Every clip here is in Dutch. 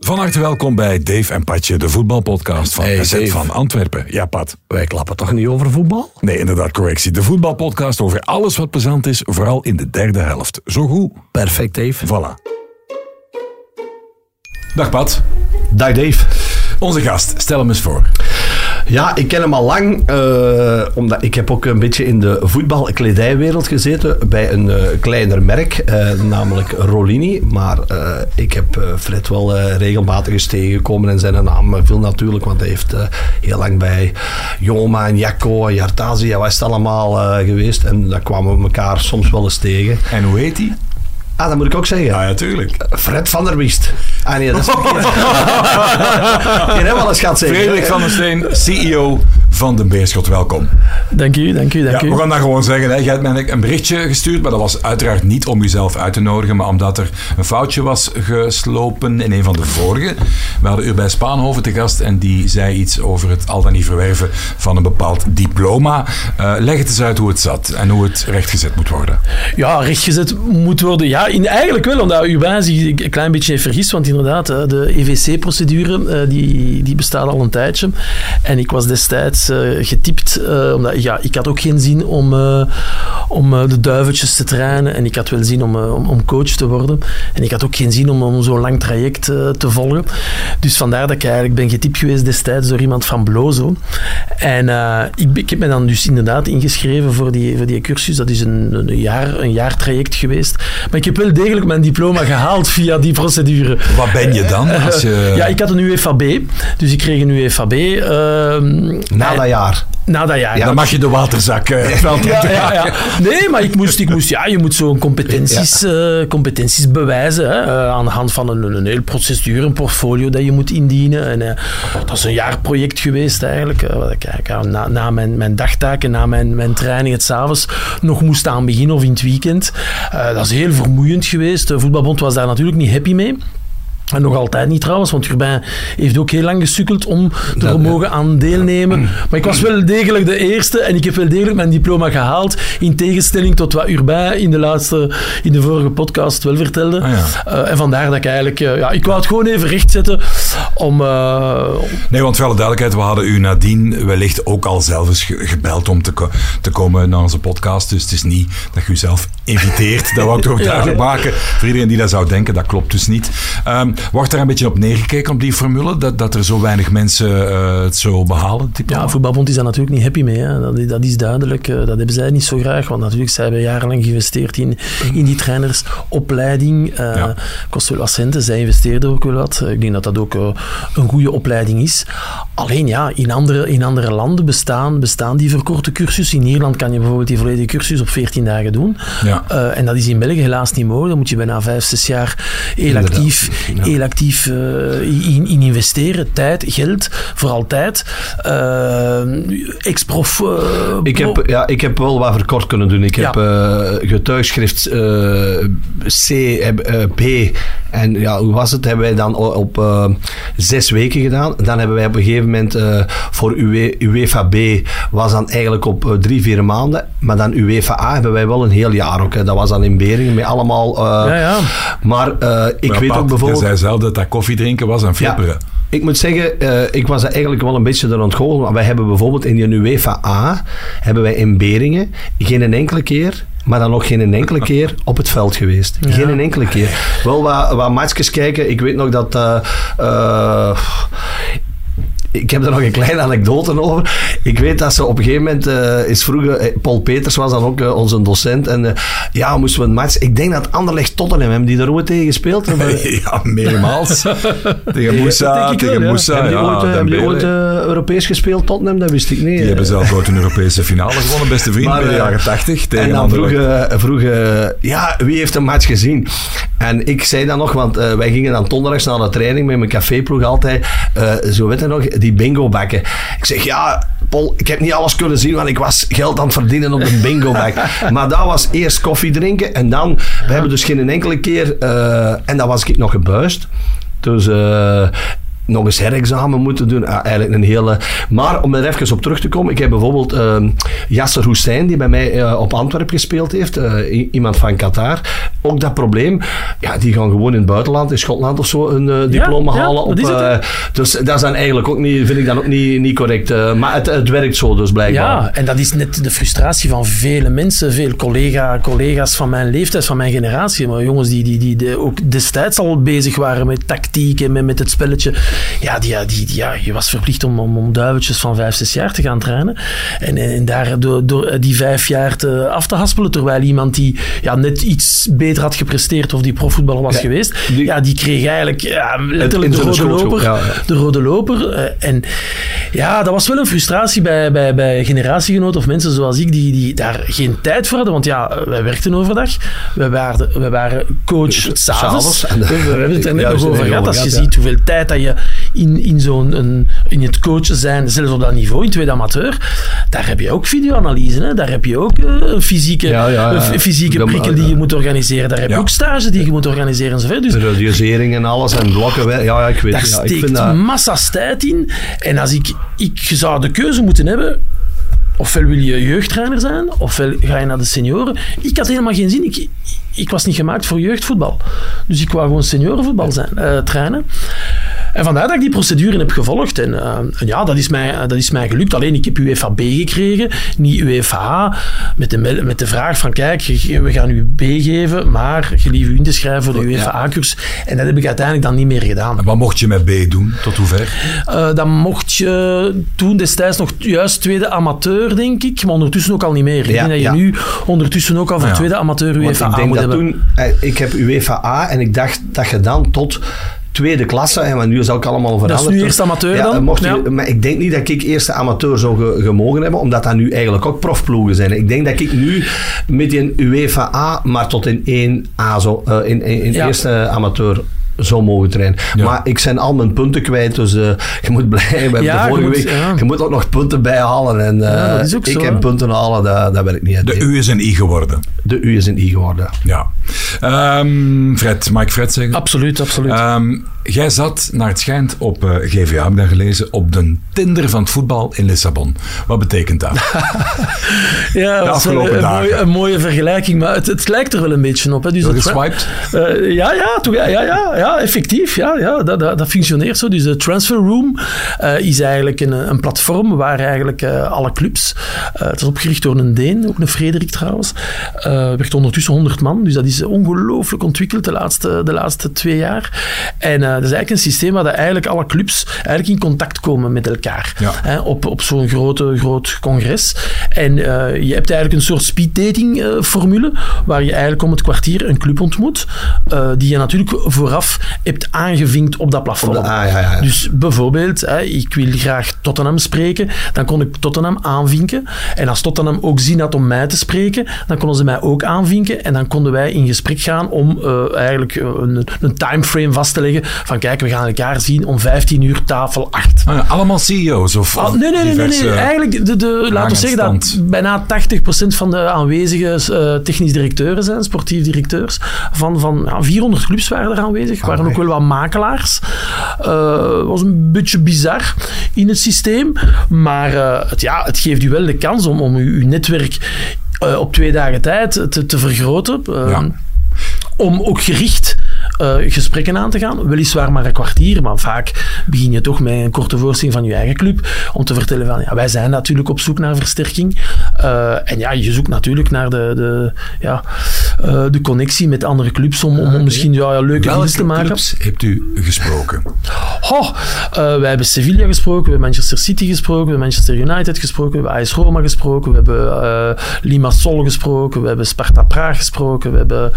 Van harte welkom bij Dave en Patje, de voetbalpodcast van Hey, Dave. van Antwerpen. Ja, Pat. Wij klappen toch niet over voetbal? Nee, inderdaad, correctie. De voetbalpodcast over alles wat plezant is, vooral in de derde helft. Zo goed. Perfect, Dave. Voilà. Dag Pat. Dag, Dave. Onze gast, stel hem eens voor. Ja, ik ken hem al lang, eh, omdat ik heb ook een beetje in de voetbalkledijwereld gezeten bij een eh, kleiner merk, eh, namelijk Rolini. Maar ik heb Fred wel regelmatig eens tegengekomen en zijn naam viel natuurlijk, want hij heeft heel lang bij Joma en Jacco en wat is het allemaal geweest. En daar kwamen we elkaar soms wel eens tegen. En hoe heet hij? Ah, dat moet ik ook zeggen. Ja, ja, tuurlijk. Fred van der Wist. Ah nee, dat is verkeerd. Je hebt wel eens gehad zeggen. Frederik van der Steen, CEO van de Beerschot. Welkom. Dank u, dank u, dank Ja, u. we gaan dat gewoon zeggen. Hè. Jij hebt mij een berichtje gestuurd, maar dat was uiteraard niet om jezelf uit te nodigen, maar omdat er een foutje was geslopen in een van de vorige. We hadden u bij Spaanhoven te gast en die zei iets over het al dan niet verwerven van een bepaald diploma. Eh, leg het eens uit hoe het zat en hoe het rechtgezet moet worden. Ja, rechtgezet moet worden. Ja, in, eigenlijk wel, omdat Urbain zich een klein beetje heeft vergist. Want inderdaad, hè, de EVC-procedure eh, die, die bestaat al een tijdje. En ik was destijds eh, getypt, eh, omdat ja, ik had ook geen zin om, eh, om de duiveltjes te trainen. En ik had wel zin om, om, om coach te worden. En ik had ook geen zin om, om zo'n lang traject te volgen. Dus vandaar dat ik eigenlijk ben getypt geweest destijds door iemand van Blozo. En ik, ik heb me dan dus inderdaad ingeschreven voor die, voor die cursus. Dat is een, een, jaar, een jaar traject geweest. Maar ik heb wel degelijk mijn diploma gehaald via die procedure. Wat ben je dan? Als je... Ja, ik had een UFAB. Dus ik kreeg een UFAB. ehm, Na en- dat jaar. na dat jaar. Dan mag je de waterzak eh, Ja, ja, ja. Nee, maar ik moest, ik moest, ja, je moet zo'n competenties, eh, competenties bewijzen hè, eh, aan de hand van een, een heel procedure, een portfolio dat je moet indienen. En, eh, dat is een jaarproject geweest eigenlijk, eh, wat ik eigenlijk ja, na, na mijn, mijn dagtaken, na mijn, mijn training het s'avonds nog moest aan beginnen of in het weekend. Eh, dat is heel vermoeiend geweest. De voetbalbond was daar natuurlijk niet happy mee. En nog altijd niet trouwens, want Urbain heeft ook heel lang gesukkeld om er mogen aan deelnemen. Maar ik was wel degelijk de eerste en ik heb wel degelijk mijn diploma gehaald. In tegenstelling tot wat Urbain in de laatste, in de vorige podcast wel vertelde. Ah, ja. Eh, en vandaar dat ik eigenlijk, eh, ja, ik wou het gewoon even rechtzetten om, eh, Nee, want voor alle duidelijkheid, we hadden u nadien wellicht ook al zelf eens ge- gebeld om te, te komen naar onze podcast. Dus het is niet dat je uzelf inviteert. Dat wou ik toch Ja. duidelijk maken. Voor iedereen die dat zou denken, dat klopt dus niet. Ehm, wordt er een beetje op neergekeken op die formule? Dat, dat er zo weinig mensen eh, het zo behalen? diploma? Ja, voetbalbond is daar natuurlijk niet happy mee. Hè. Dat, dat is duidelijk. Eh, Dat hebben zij niet zo graag. Want natuurlijk, zij hebben jarenlang geïnvesteerd in, in die trainersopleiding. Eh Ja. Kost wel wat centen. Zij investeerden ook wel wat. Ik denk dat dat ook een goede opleiding is. Alleen ja, in andere, in andere landen bestaan, bestaan die verkorte cursussen. In Ierland kan je bijvoorbeeld die volledige cursus op 14 dagen doen. Ja. Eh, en dat is in België helaas niet mogelijk. Dan moet je bijna vijf, zes jaar heel Inderdaad. actief, Ja. heel actief eh, in, in investeren. Tijd, geld, vooral tijd. Eh, ex-prof. Ik heb, ja, ik heb wel wat verkort kunnen doen. Ik heb getuigschrift C, B en ja, hoe was het? Hebben wij dan op zes weken gedaan. Dan hebben wij op een gegeven moment voor UE, UEFA B was dan eigenlijk op drie, vier maanden. Maar dan UEFA A hebben wij wel een heel jaar ook. Hè. Dat was dan in Beringen met allemaal... eh, Ja, ja. Maar eh, ik Maar weet Pat, ook bijvoorbeeld... Je zei zelf dat dat koffie drinken was en flipperen. Ik moet zeggen, eh, ik was er eigenlijk wel een beetje door aan het. Maar wij hebben bijvoorbeeld in de UEFA A, hebben wij in Beringen geen enkele keer, maar dan nog geen enkele keer op het veld geweest. Geen enkele keer. Wel wat, wat matchjes kijken. Ik weet nog dat... eh, eh, ik heb er nog een kleine anekdote over. Ik weet dat ze op een gegeven moment eh, is vroeger... eh, Paul Peters was dan ook eh, onze docent. En ja, moesten we een match... Ik denk dat Anderlecht Tottenham hebben die daar ooit tegen gespeeld. Ja, meermaals. tegen Moussa, tegen ja. Moussa. hebben die ooit, hebben die Dembele. ooit Europees gespeeld, Tottenham? Dat wist ik niet. Die hebben zelf ooit een Europese finale gewonnen, beste vriend, Maar, in de jaren 80 tegen en dan vroeg, Anderlecht. vroeg eh, ja, wie heeft een match gezien? En ik zei dan nog, want wij gingen dan donderdags naar de training met mijn caféploeg altijd, zo weet je nog, die bingo bakken. Ik zeg, ja, Paul, ik heb niet alles kunnen zien, want ik was geld aan het verdienen op een bingo bak. maar dat was eerst koffie drinken en dan, we hebben dus geen enkele keer, eh, en dan was ik nog gebuist. Dus... eh, nog eens herexamen moeten doen. Ah, eigenlijk een hele... Maar om er even op terug te komen, ik heb bijvoorbeeld uh, Yasser Hussein, die bij mij uh, op Antwerpen gespeeld heeft, uh, iemand van Qatar. Ook dat probleem, ja, die gaan gewoon in het buitenland, in Schotland of zo, een uh, diploma ja, halen. Op, dus dat is dan eigenlijk ook niet, vind ik dan ook niet, niet correct. maar het, het werkt zo dus blijkbaar. Ja, en dat is net de frustratie van vele mensen, veel collega, collega's van mijn leeftijd, van mijn generatie. Maar jongens die, die, die de, ook destijds al bezig waren met tactiek en met, met het spelletje. Ja, die, die, die, ja, je was verplicht om, om, om duiveltjes van vijf, zes jaar te gaan trainen. En, en daar door, door die vijf jaar te, af te haspelen, terwijl iemand die ja, net iets beter had gepresteerd of die profvoetballer was Ja, geweest, die- ja, die kreeg eigenlijk ja, letterlijk de rode loper. ja. De rode loper. eh, en ja, dat was wel een frustratie bij, bij, bij generatiegenoten of mensen zoals ik, die, die daar geen tijd voor hadden. Want ja, wij werkten overdag. We waren, we waren coach s'avonds. S'avonds. En- We hebben het er net we nog over er gehad. Als je ziet hoeveel tijd dat je in, in, zo'n, een, in het coachen zijn, zelfs op dat niveau, in tweede amateur, daar heb je ook videoanalyse. Hè? Daar heb je ook eh, een fysieke, Ja, ja, ja. een f- fysieke prikkel die je moet organiseren. Daar heb je ook stage die je moet organiseren enzovoort. Dus Periodisering en alles en blokken. Ja, ja, ik weet daar ja, ik steekt vind dat... massa's tijd in. En als ik, ik zou de keuze moeten hebben. Ofwel wil je jeugdtrainer zijn, ofwel ga je naar de senioren. Ik had helemaal geen zin. Ik, ik was niet gemaakt voor jeugdvoetbal. Dus ik wou gewoon seniorenvoetbal zijn, eh, trainen. En vandaar dat ik die procedure heb gevolgd. En, eh, en ja, dat is, mij, dat is mij gelukt. Alleen ik heb UEFA B gekregen, niet UEFA. Met de, met de vraag van, kijk, we gaan u B geven, maar je lief u in te schrijven voor de UEFA A-cursus. En dat heb ik uiteindelijk dan niet meer gedaan. En wat mocht je met B doen? Tot hoever? Eh, dan mocht je toen destijds nog juist tweede amateur, denk ik. Maar ondertussen ook al niet meer. Ik Ja, denk dat je ja. nu ondertussen ook al voor tweede amateur UEFA ik A denk moet dat hebben. toen... eh, Ik heb UEFA A en ik dacht dat je dan tot tweede klasse, en nu is dat ook allemaal veranderd. nu eerste amateur ja, dan? Mocht je, Ja. Maar ik denk niet dat ik eerste amateur zou ge- gemogen hebben, omdat dat nu eigenlijk ook profploegen zijn. Ik denk dat ik nu met een UEFA A, maar tot in 1A, zo, eh, in, in, in Ja. eerste amateur zou mogen trainen. Ja. Maar ik zijn al mijn punten kwijt, dus eh, je moet blijven. We hebben Ja, de je vorige moet- week, ja. je moet ook nog punten bijhalen. En, eh, Ja, dat is ook ik zo, heb hè. punten halen, dat, dat werkt niet. uit. De U is een I geworden. de U is een I geworden. Ja. Ehm, Fred, mag ik Fred zeggen? Absoluut, absoluut. Ehm, jij zat, naar het schijnt, op eh, GVA, heb ik dan gelezen, op de Tinder van het voetbal in Lissabon. Wat betekent dat? ja, dat een, een, mooie, een mooie vergelijking, maar het, het lijkt er wel een beetje op. Hè. Dus geswiped? Ja, ja, toch, ja, ja, ja, ja, effectief. Ja, ja, dat, dat, dat functioneert zo. Dus de Transfer Room eh, is eigenlijk een, een platform waar eigenlijk eh, alle clubs... eh, het is opgericht door een Deen, ook een Frederik trouwens. werd ondertussen 100 man, dus dat is ongelooflijk ontwikkeld de laatste, de laatste twee jaar. En dat is eigenlijk een systeem waar dat eigenlijk alle clubs eigenlijk in contact komen met elkaar. Ja. Hè, op, op zo'n grote, groot congres. En je hebt eigenlijk een soort speeddating eh, formule, waar je eigenlijk om het kwartier een club ontmoet, die je natuurlijk vooraf hebt aangevinkt op dat platform. Op de- ah, ja, ja, ja. Dus bijvoorbeeld, hè, ik wil graag Tottenham spreken, dan kon ik Tottenham aanvinken. En als Tottenham ook zin had om mij te spreken, dan konden ze mij ook aanvinken. En dan konden wij in gesprek gaan om eh, eigenlijk een, een timeframe vast te leggen van kijk, we gaan elkaar zien om 15 uur tafel 8. Ah, ja, allemaal CEO's of, Ah, of nee, nee, nee, nee. Eigenlijk, de, de, laten we zeggen dat bijna 80% van de aanwezige eh, technisch directeuren zijn, sportief directeurs. Van, van ja, 400 clubs waren er aanwezig. Er waren ook wel wat makelaars. Het was een beetje bizar in het systeem. Maar eh, het, ja, het geeft u wel de kans om, om uw, uw netwerk eh, op twee dagen tijd te, te vergroten. Eh, Ja. Om ook gericht eh, gesprekken aan te gaan. Weliswaar maar een kwartier, maar vaak begin je toch met een korte voorstelling van je eigen club. Om te vertellen van, ja, wij zijn natuurlijk op zoek naar versterking. Eh, en ja, je zoekt natuurlijk naar de, de, ja, eh, de connectie met andere clubs om, om misschien ja, ja, leuke deals te Welke maken. clubs hebt u gesproken? Oh, wij hebben Sevilla gesproken, we hebben Manchester City gesproken, we hebben Manchester United gesproken, we hebben AS Roma gesproken, we hebben Limassol gesproken, we hebben Sparta Praag gesproken, we hebben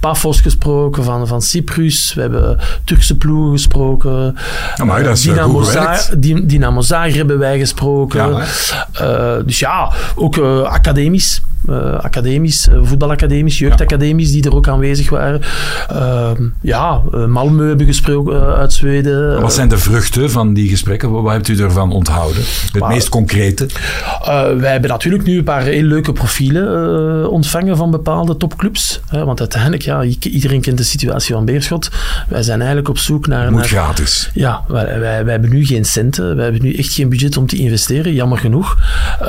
Pafos gesproken van, van Cyprus, we hebben Turkse ploegen gesproken, Amai, dat is, eh, Dynamo, Dynamo Zagreb hebben wij gesproken. Ja. Eh, dus ja, ook eh, academisch. Eh, academisch, eh, voetbalacademisch, jeugdacademies die er ook aanwezig waren. Ehm, ja, uh, Malmö hebben gesproken uit Zweden. Wat zijn de vruchten van die gesprekken? Wat hebt u ervan onthouden? Het Maar- meest concrete? wij hebben natuurlijk nu een paar heel leuke profielen eh, ontvangen van bepaalde topclubs. want uiteindelijk, ja, iedereen kent de situatie van Beerschot. Wij zijn eigenlijk op zoek naar... Moet naar gratis. Ja, wij, wij, wij hebben nu geen centen. Wij hebben nu echt geen budget om te investeren, jammer genoeg. Eh,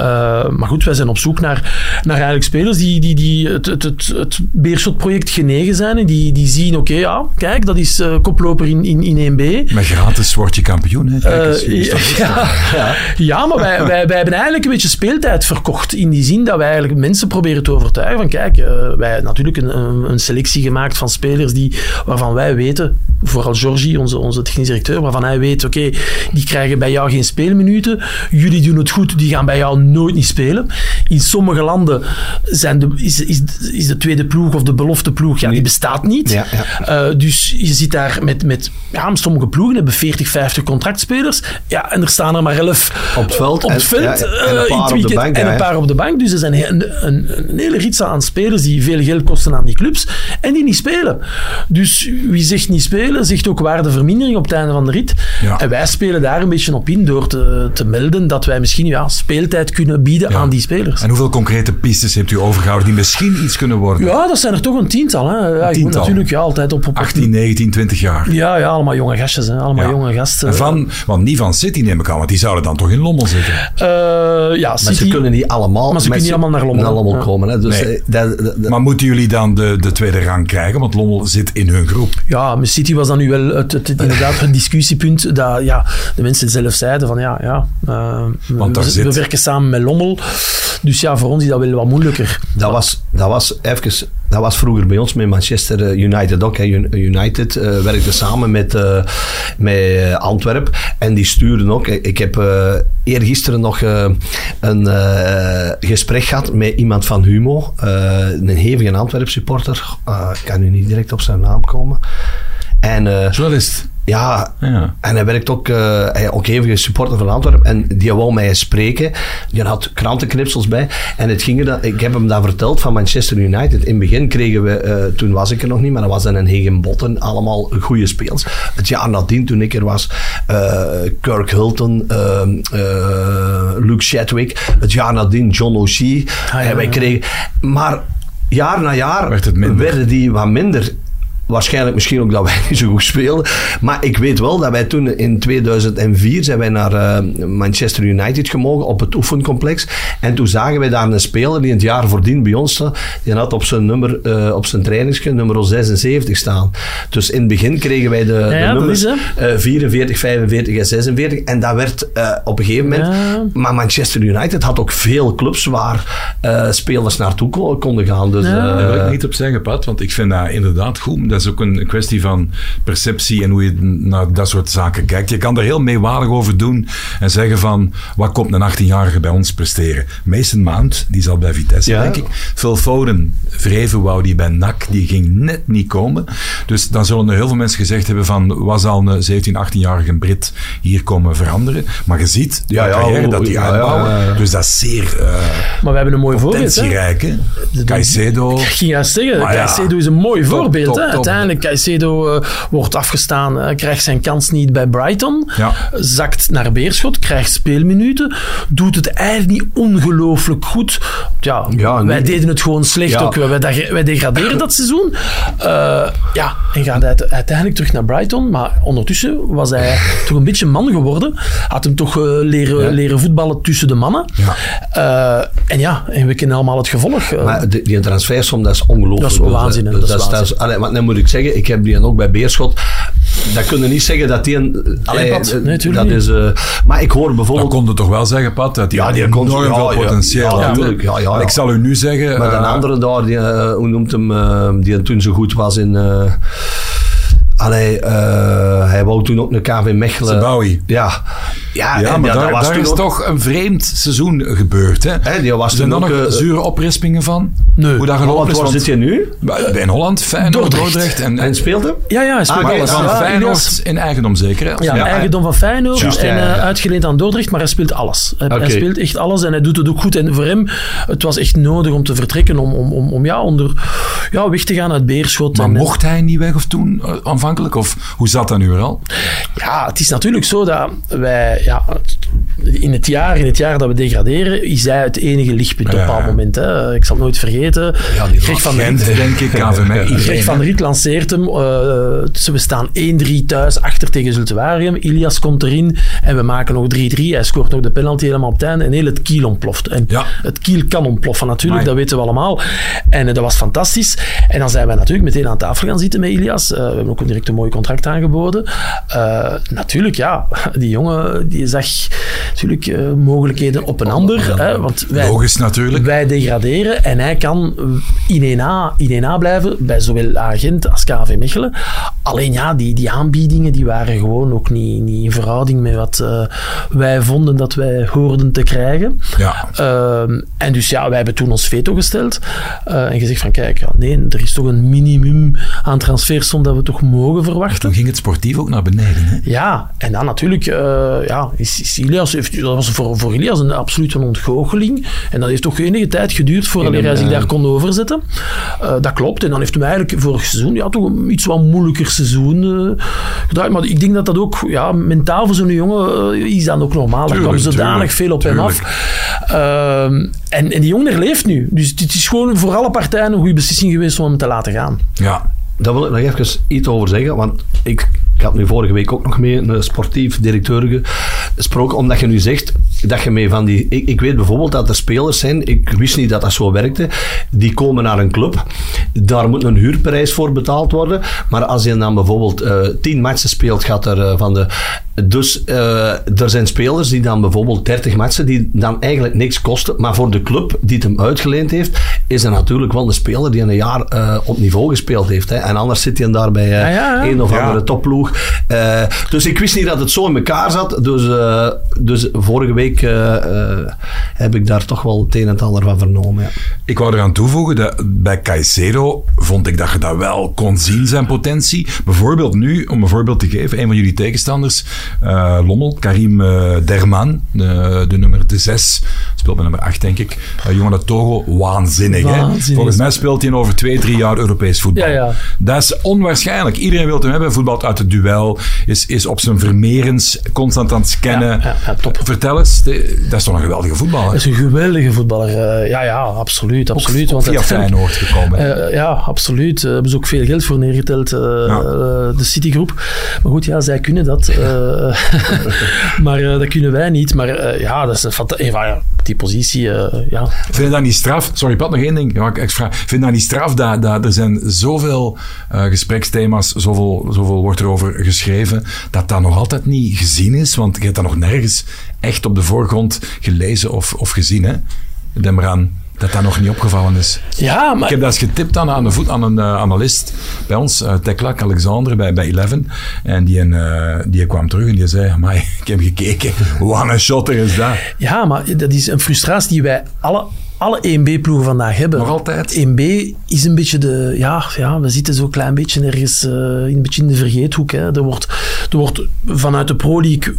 maar goed, wij zijn op zoek naar, naar eigenlijk spelers die, die, die het, het, het, het Beerschot-project genegen zijn. En die, die zien, oké, ja, kijk, dat is eh, koploper in, in, in 1B. Met gratis word je kampioen. Hè? Kijk Eh, dat- ja, ja. maar wij, wij, wij hebben eigenlijk een beetje speeltijd verkocht. In die zin dat wij eigenlijk mensen proberen te overtuigen van kijk, eh, wij hebben natuurlijk een, een, een selectie gemaakt van spelers die, waarvan wij weten, vooral Georgie, onze, onze technisch directeur, waarvan hij weet, oké, die krijgen bij jou geen speelminuten. Jullie doen het goed, die gaan bij jou nooit niet spelen. In sommige landen zijn de, is, is, is de tweede ploeg of de belofte ploeg, ja, die bestaat niet. Ja, ja. Eh, dus je zit daar met, met ja, sommige ploegen hebben 40, 50 contractspelers. Ja, en er staan er maar 11 Op het veld op het en- veld ja, en een eh, paar op de bank, en een paar op de bank. Dus er zijn een, een, een hele rits aan spelers die veel geld kosten aan die clubs en die niet spelen. Dus wie zegt niet spelen, zegt ook waardevermindering op het einde van de rit. Ja. En wij spelen daar een beetje op in door te, te melden dat wij misschien ja, speeltijd kunnen bieden Ja. aan die spelers. En hoeveel concrete pistes hebt u overgehouden die misschien iets kunnen worden? Ja, dat zijn er toch een tiental. Hè. Ja, tiental. natuurlijk ja, altijd op, op, op 18, 19, 20 jaar. Ja, ja, allemaal jonge gastjes. Hè. Allemaal Ja. jonge gasten. En van, want niet van City neem ik aan, want die zouden dan toch in Lommel zitten. Eh, ja, Maar City. ze kunnen niet allemaal, Maar ze kunnen niet allemaal naar Lommel. Ja. komen. Hè. Dus, Nee. eh, dat, dat- dat- Maar moeten jullie dan de, de tweede rang krijgen? Want Lommel zit in hun groep. Ja, met City was dan nu wel het, het, het- inderdaad het discussiepunt dat ja, de mensen zelf zeiden van ja, ja eh, Want daar we, zit- we werken samen met Lommel. Dus ja, voor ons is dat wel wat moeilijker. Dat was, dat was even, dat was vroeger bij ons met Manchester eh, United ook. Hè. Un- United eh, werkte samen met, eh met Antwerp en die stuurden ook. Ik heb eh eergisteren nog een gesprek gehad met iemand van Humo, een hevige Antwerp supporter. Ik kan nu niet direct op zijn naam komen. En Journalist. Ja, Ja. en hij werkt ook, eh hij ook even supporter van Antwerpen. En die wou mij spreken. Die had krantenknipsels bij. En het ging er dan, ik heb hem dat verteld van Manchester United. In het begin kregen we, eh, toen was ik er nog niet, maar dat was dan een Hegen Botten. Allemaal goede speels. Het jaar nadien, toen ik er was, eh, Kirk Hilton, eh, eh, Luke Chadwick. Het jaar nadien John O'Shea. ja, en wij kregen, maar jaar na jaar werden die wat minder. Waarschijnlijk misschien ook dat wij niet zo goed speelden. Maar ik weet wel dat wij toen in 2004 zijn wij naar eh, Manchester United gemogen op het oefencomplex. En toen zagen wij daar een speler die in het jaar voordien bij ons stond. Die had op zijn nummer, eh, op zijn trainingsje nummer 76 staan. Dus in het begin kregen wij de, de ja, dat nummers is, eh, 44, 45 en 46. En dat werd eh, op een gegeven moment... Ja. Maar Manchester United had ook veel clubs waar eh, spelers naartoe ko- konden gaan. Dus, Ja. eh, Daar wil ik niet op zeggen, Pat, want ik vind dat inderdaad goed. Dat is ook een kwestie van perceptie en hoe je naar dat soort zaken kijkt. Je kan er heel meewarig over doen en zeggen van, wat komt een 18-jarige bij ons presteren? Mason Mount, die zal bij Vitesse, Ja. denk ik. Phil Foden, Vreven wou die bij NAC, die ging net niet komen. Dus dan zullen er heel veel mensen gezegd hebben van, was al een 17, 18-jarige Brit hier komen veranderen? Maar je ziet, de Ja, ja, carrière dat die uitbouwen. ja, ja. Dus dat is zeer eh Maar we hebben een mooi voorbeeld. Hè? Caicedo. Ik ging juist zeggen. Caicedo is een mooi Top, voorbeeld. top, hè. top. Uiteindelijk, Caicedo eh, wordt afgestaan, eh, krijgt zijn kans niet bij Brighton, Ja. zakt naar Beerschot, krijgt speelminuten, doet het eigenlijk niet ongelooflijk goed. Ja, Ja, wij nee. deden het gewoon slecht Ja. ook. Wij, degraderen dat seizoen. Eh, ja, en gaat uit- uiteindelijk terug naar Brighton, maar ondertussen was hij toch een beetje man geworden. Had hem toch leren, leren voetballen tussen de mannen. En ja, en we kennen allemaal het gevolg. Maar die, die transfersom, dat is ongelooflijk. Dat is waanzin, hè. dus Dat is allee, maar dan moet ik zeggen, ik heb die dan ook bij Beerschot. Dat kun je niet zeggen dat die een... allee, Pat. eh, Nee, tuurlijk dat niet. is, eh, maar ik hoor Dat bijvoorbeeld... kon je toch wel zeggen, Pat, dat hij Ja, die enorm veel ja, potentieel ja, ja, ja, Maar ja. Ik zal u nu zeggen... Maar een eh, andere daar, die, eh, hoe noemt hem, eh, die toen zo goed was in... Allee, eh, hij wou toen ook naar KV Mechelen. Ja. Ja, Ja, en maar daar, was daar toen is ook- toch een vreemd seizoen gebeurd. Hè? Hè, die was Zijn toen er nog ook, eh, zure oprispingen van? Nee. Hoe dat Maar gelopen wat, is? waar zit je nu? bij in Holland, Feyenoord, Dordrecht. Dordrecht. en, En speelt hem? Ja, ja, hij speelt Ah, alles. van Ja, Feyenoord in eigendom zeker. Hè? Ja, Ja, eigendom van Feyenoord en ja, ja. eh, uitgeleend aan Dordrecht, maar hij speelt alles. Hij, hij speelt echt alles en hij doet het ook goed. En voor hem, het was echt nodig om te vertrekken, om, om, om, om ja, onder, ja, weg te gaan uit Beerschot. Maar en, mocht hij niet weg of toen aanvankelijk? Of hoe zat dat nu al? Ja, het is natuurlijk zo dat wij, ja, in het jaar, in het jaar dat we degraderen, is hij het enige lichtpunt op een Ja. bepaald moment. Hè. Ik zal het nooit vergeten. die Greg van Gent, Riet, denk ik, KVM. Greg iedereen, van? Riet lanceert hem. dus we staan 1-3 thuis achter tegen Zultuarium. Ilias komt erin en we maken nog 3-3. Hij scoort nog de penalty helemaal op het einde en heel het kiel ontploft. En Ja. het kiel kan ontploffen natuurlijk, Amai. dat weten we allemaal. En eh, dat was fantastisch. En dan zijn wij natuurlijk meteen aan tafel gaan zitten met Ilias. Eh, we hebben ook direct een mooi contract aangeboden. Eh, natuurlijk, ja, die jongen die zag natuurlijk eh, mogelijkheden op een ander. Hè, want wij, Logisch natuurlijk. wij degraderen en hij kan in 1A, in 1A blijven bij zowel Agent als KV Mechelen. Alleen ja, die, die aanbiedingen die waren gewoon ook niet, niet in verhouding met wat eh, wij vonden dat wij hoorden te krijgen. Ja. Ehm, en dus ja, wij hebben toen ons veto gesteld en gezegd van kijk, ja, nee, er is toch een minimum aan transfersom dat we toch mogen verwachten. Toen ging het sportief ook naar beneden. Hè? Ja, en dan natuurlijk, eh, ja, is, is Ilias, heeft, dat was voor, voor Ilias een absolute ontgoocheling. En dat heeft toch enige tijd geduurd voordat hij zich eh, daar kon overzetten. Eh, dat klopt. En dan heeft hij eigenlijk vorig seizoen ja, toch een iets wat moeilijker seizoen eh, gedraaid. Maar ik denk dat dat ook ja, mentaal voor zo'n jongen is dan ook normaal. Daar kwam zodanig tuurlijk, veel op hem tuurlijk. af. Ehm, en, en die jongen leeft nu. Dus het is gewoon voor alle partijen een goede beslissing geweest om hem te laten gaan. Ja. Daar wil ik nog even iets over zeggen, want ik, had nu vorige week ook nog mee een sportief directeur gesproken, omdat je nu zegt dat je mee van die... Ik, ik weet bijvoorbeeld dat er spelers zijn, ik wist niet dat dat zo werkte, die komen naar een club, daar moet een huurprijs voor betaald worden, maar als je dan bijvoorbeeld eh, tien matchen speelt, gaat er eh, van de... Dus eh, er zijn spelers die dan bijvoorbeeld 30 matchen, die dan eigenlijk niks kosten, maar voor de club die het hem uitgeleend heeft, is er natuurlijk wel een speler die een jaar eh, op niveau gespeeld heeft. Hè. En anders zit hij dan bij Ja, ja, ja. een of Ja. andere topploeg. Eh, dus ik wist niet dat het zo in elkaar zat. Dus, eh, dus vorige week eh, eh, heb ik daar toch wel het een en het ander van vernomen. Ja. Ik wou eraan toevoegen dat bij Caicedo vond ik dat je dat wel kon zien, zijn potentie. Bijvoorbeeld nu, om een voorbeeld te geven, een van jullie tegenstanders, eh, Lommel, Karim Derman, de, de nummer de 6, speelt bij nummer 8 denk ik. Jongen uit Togo, waanzinnig. Hè? Volgens mij speelt hij over twee, drie jaar Europees voetbal. Ja, ja. Dat is onwaarschijnlijk. Iedereen wil hem hebben, voetbalt uit het duel, is, is op zijn vermerens constant aan het top. Vertel eens, de- dat is toch een geweldige voetballer? Dat is een geweldige voetballer. eh, ja, ja, absoluut. absoluut want via Feyenoord gekomen. Eh, ja, absoluut. Daar hebben ze ook veel geld voor neergeteld, eh, eh, de Citigroep. Maar goed, ja, zij kunnen dat. eh, maar eh, dat kunnen wij niet. Maar eh, ja, dat is een ja, die positie, eh, ja. Vind je dat niet straf? Sorry, Pat, nog één ding. Ja, ik, ik vraag. Vind je dat niet straf dat, dat er zijn zoveel eh, gespreksthema's, zoveel, zoveel wordt erover geschreven, dat dat nog altijd niet gezien is? Want je hebt dat nog nergens echt op de voorgrond gelezen of, of gezien, hè? Denk maar aan dat dat nog niet opgevallen is. Ja, maar Ik heb dat eens getipt aan, aan, de voet, aan een eh, analist bij ons, uh, Teklak Alexander, bij, bij Eleven. En die, eh, die kwam terug en die zei, maar ik heb gekeken, wat een shotter is dat. Ja, maar dat is een frustratie die wij alle, alle 1B-ploegen vandaag hebben. Nog altijd? 1B is een beetje de... Ja, ja we zitten zo'n klein beetje ergens uh, een beetje in de vergeethoek. Hè. Er, wordt, er wordt vanuit de Pro League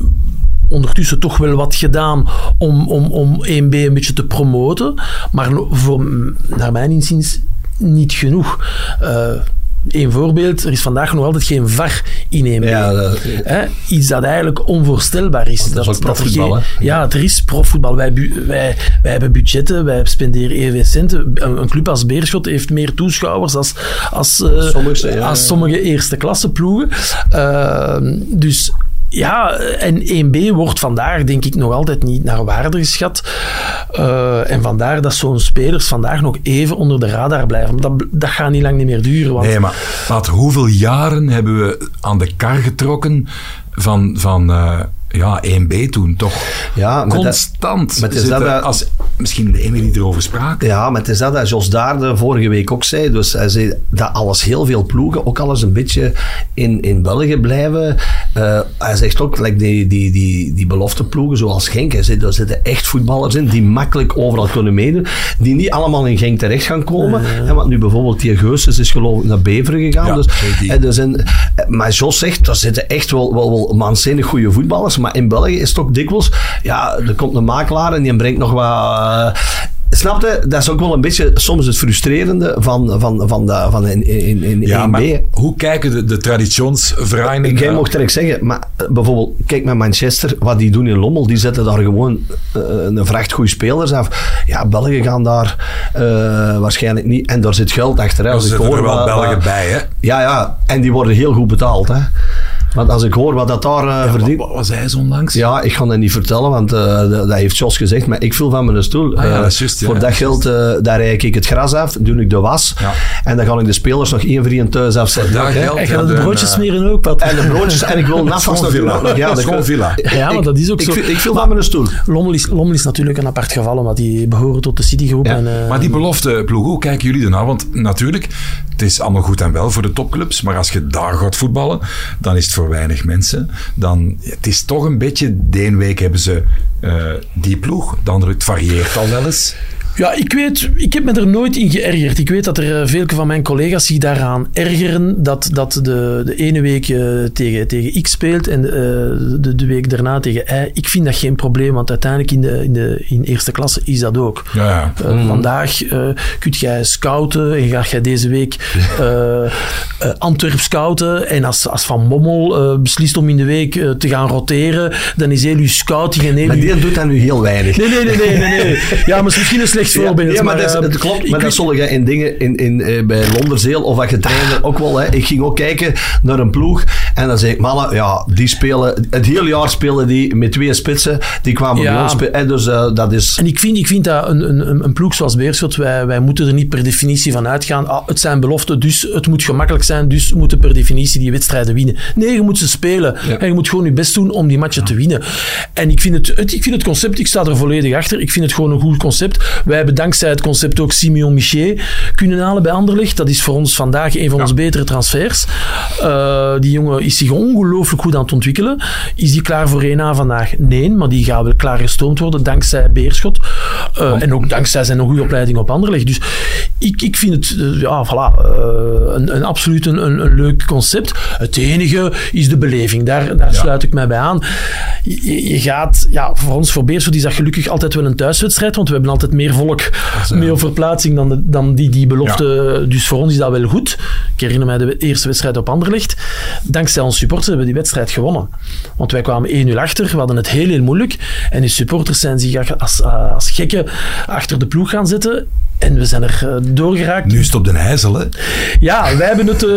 ondertussen toch wel wat gedaan om, om, om 1B een beetje te promoten. Maar voor, naar mijn inziens niet genoeg. Uh, Eén voorbeeld, er is vandaag nog altijd geen VAR in 1B. Ja, dat, Hè? Iets dat eigenlijk onvoorstelbaar is. Dat, dat is profvoetbal, geen, Ja, er is profvoetbal. Wij, wij, wij hebben budgetten, wij spenderen EW centen. Een, een, club als Beerschot heeft meer toeschouwers als, als, uh, sommige, ja, als sommige eerste klasse ploegen. Uh, dus ja, en 1B wordt vandaag denk ik nog altijd niet naar waarde geschat. Uh, en vandaar dat zo'n spelers vandaag nog even onder de radar blijven. Dat, dat gaat niet lang niet meer duren. Want... Nee, maar Pat, hoeveel jaren hebben we aan de kar getrokken van, van uh, ja, 1B toen toch Ja, met dat- constant met zitten dat als misschien de ene die erover sprak. Ja, maar het is dat dat Jos Daarde vorige week ook zei. Dus hij zei dat alles, heel veel ploegen, ook alles een beetje in, in België blijven. Eh, hij zegt ook, like die, die, die, die belofte ploegen zoals Genk, hij zei, daar zitten echt voetballers in die makkelijk overal kunnen meedoen. Die niet allemaal in Genk terecht gaan komen. Hè, want nu bijvoorbeeld die Geusens is geloof ik naar Beveren gegaan. Ja, dus, er zijn, eh, maar Jos zegt, daar zitten echt wel, wel, wel waanzinnig goede voetballers. Maar in België is het ook dikwijls, ja, er komt een makelaar en die brengt nog wat... eh, Snap je? Dat is ook wel een beetje soms het frustrerende van, van, van, de, van in, in, in Ja, 1B. maar hoe kijken de, de traditionsverenigingen? Jij mocht direct zeggen, maar eh, bijvoorbeeld, kijk naar Manchester, wat die doen in Lommel, die zetten daar gewoon eh, een vracht goede spelers af. Ja, Belgen gaan daar waarschijnlijk niet, en daar zit geld achter. Hè. Er Als ik zitten hoor er wel Belgen bij, hè? Ja, ja, en die worden heel goed betaald. Hè. Want als ik hoor wat dat daar eh, verdient... wat was hij zo onlangs? Ja, ik ga dat niet vertellen, want eh, dat, dat heeft Jos gezegd, maar ik viel van mijn stoel. Ah ja, Eh, dat is juist, ja, voor ja, dat dat is geld, eh, daar rijd ik het gras af, doe ik de was. Ja. En dan ga ik de spelers nog één voor één thuis afzetten. dat geld, ja, gaat de broodjes smeren ook, Pat. En de broodjes, en ik wil een natuurlijk. Ja, dat- Schoonvilla. Ja, maar dat is ook ik, zo. viel- Ik viel van mijn stoel. Lommel is, Lommel is natuurlijk een apart geval, omdat die behoren tot de Citygroep. Ja, en, eh, Maar die belofte ploeg, hoe kijken jullie ernaar? Want natuurlijk, het is allemaal goed en wel voor de topclubs, maar als je daar gaat voetballen, dan is het voor weinig mensen. Dan, het is toch een beetje, de ene week hebben ze eh, die ploeg, de andere, het varieert al wel eens. Ja, ik weet, ik heb me er nooit in geërgerd. Ik weet dat er eh, veel van mijn collega's zich daaraan ergeren dat, dat de, de ene week eh, tegen, tegen X speelt en eh, de, de week daarna tegen Y. Ik vind dat geen probleem, want uiteindelijk in de, in de in eerste klasse is dat ook. Ja, ja. Eh, Vandaag eh kunt jij scouten en ga jij deze week Antwerp scouten. En als, als Van Bommel eh, beslist om in de week te gaan roteren, dan is heel uw scouting en heel Maar uw- die doet dat nu heel weinig. Nee, nee, nee, nee, nee, nee. Ja, maar misschien een slecht voorbeeld. Ja, maar, dat, is- eh, dat klopt. Maar dat je in dingen in, in, eh, bij Londerzeel of wat je trainde ook wel. Hè. Ik ging ook kijken naar een ploeg en dan zei ik, mannen, ja, die spelen, het hele jaar spelen die met twee spitsen. Die kwamen Ja. bij ons spelen. En dus eh, dat is... En ik vind, ik vind dat een, een, een- een ploeg zoals Beerschot, wij, wij moeten er niet per definitie van uitgaan. Ah, het zijn beloften, dus het moet gemakkelijk zijn, dus we moeten per definitie die wedstrijden winnen. Nee, je moet ze spelen. En je moet gewoon je best doen om die matchen te winnen. En ik vind, het, het, ik vind het concept, ik sta er volledig achter, ik vind het gewoon een goed concept. Wij hebben dankzij het concept ook Simeon Miché kunnen halen bij Anderlecht. Dat is voor ons vandaag een van onze betere transfers. Eh, die jongen is zich ongelooflijk goed aan het ontwikkelen. Is die klaar voor 1A vandaag? Nee, maar die gaat wel klaar gestoomd worden dankzij Beerschot. Eh, en ook dankzij zijn goede opleiding op Anderlecht. Dus ik, ik vind het eh, ja, voilà, eh, een, een absoluut een, een, een leuk concept. Het enige is de beleving. Daar, daar sluit ik mij bij aan. Je, gaat, ja, voor ons, voor Beerschot is dat gelukkig altijd wel een thuiswedstrijd, want we hebben altijd meer volk mee op verplaatsing dan, de, dan die, die belofte. Dus voor ons is dat wel goed. Ik herinner mij de eerste wedstrijd op Anderlecht. Dankzij onze supporters hebben we die wedstrijd gewonnen. Want wij kwamen 1-0 achter, we hadden het heel, heel moeilijk. En de supporters zijn zich als, als gekken achter de ploeg gaan zetten. En we zijn er eh, doorgeraakt. Nu is het op de IJssel, hè? Ja, wij hebben het... eh,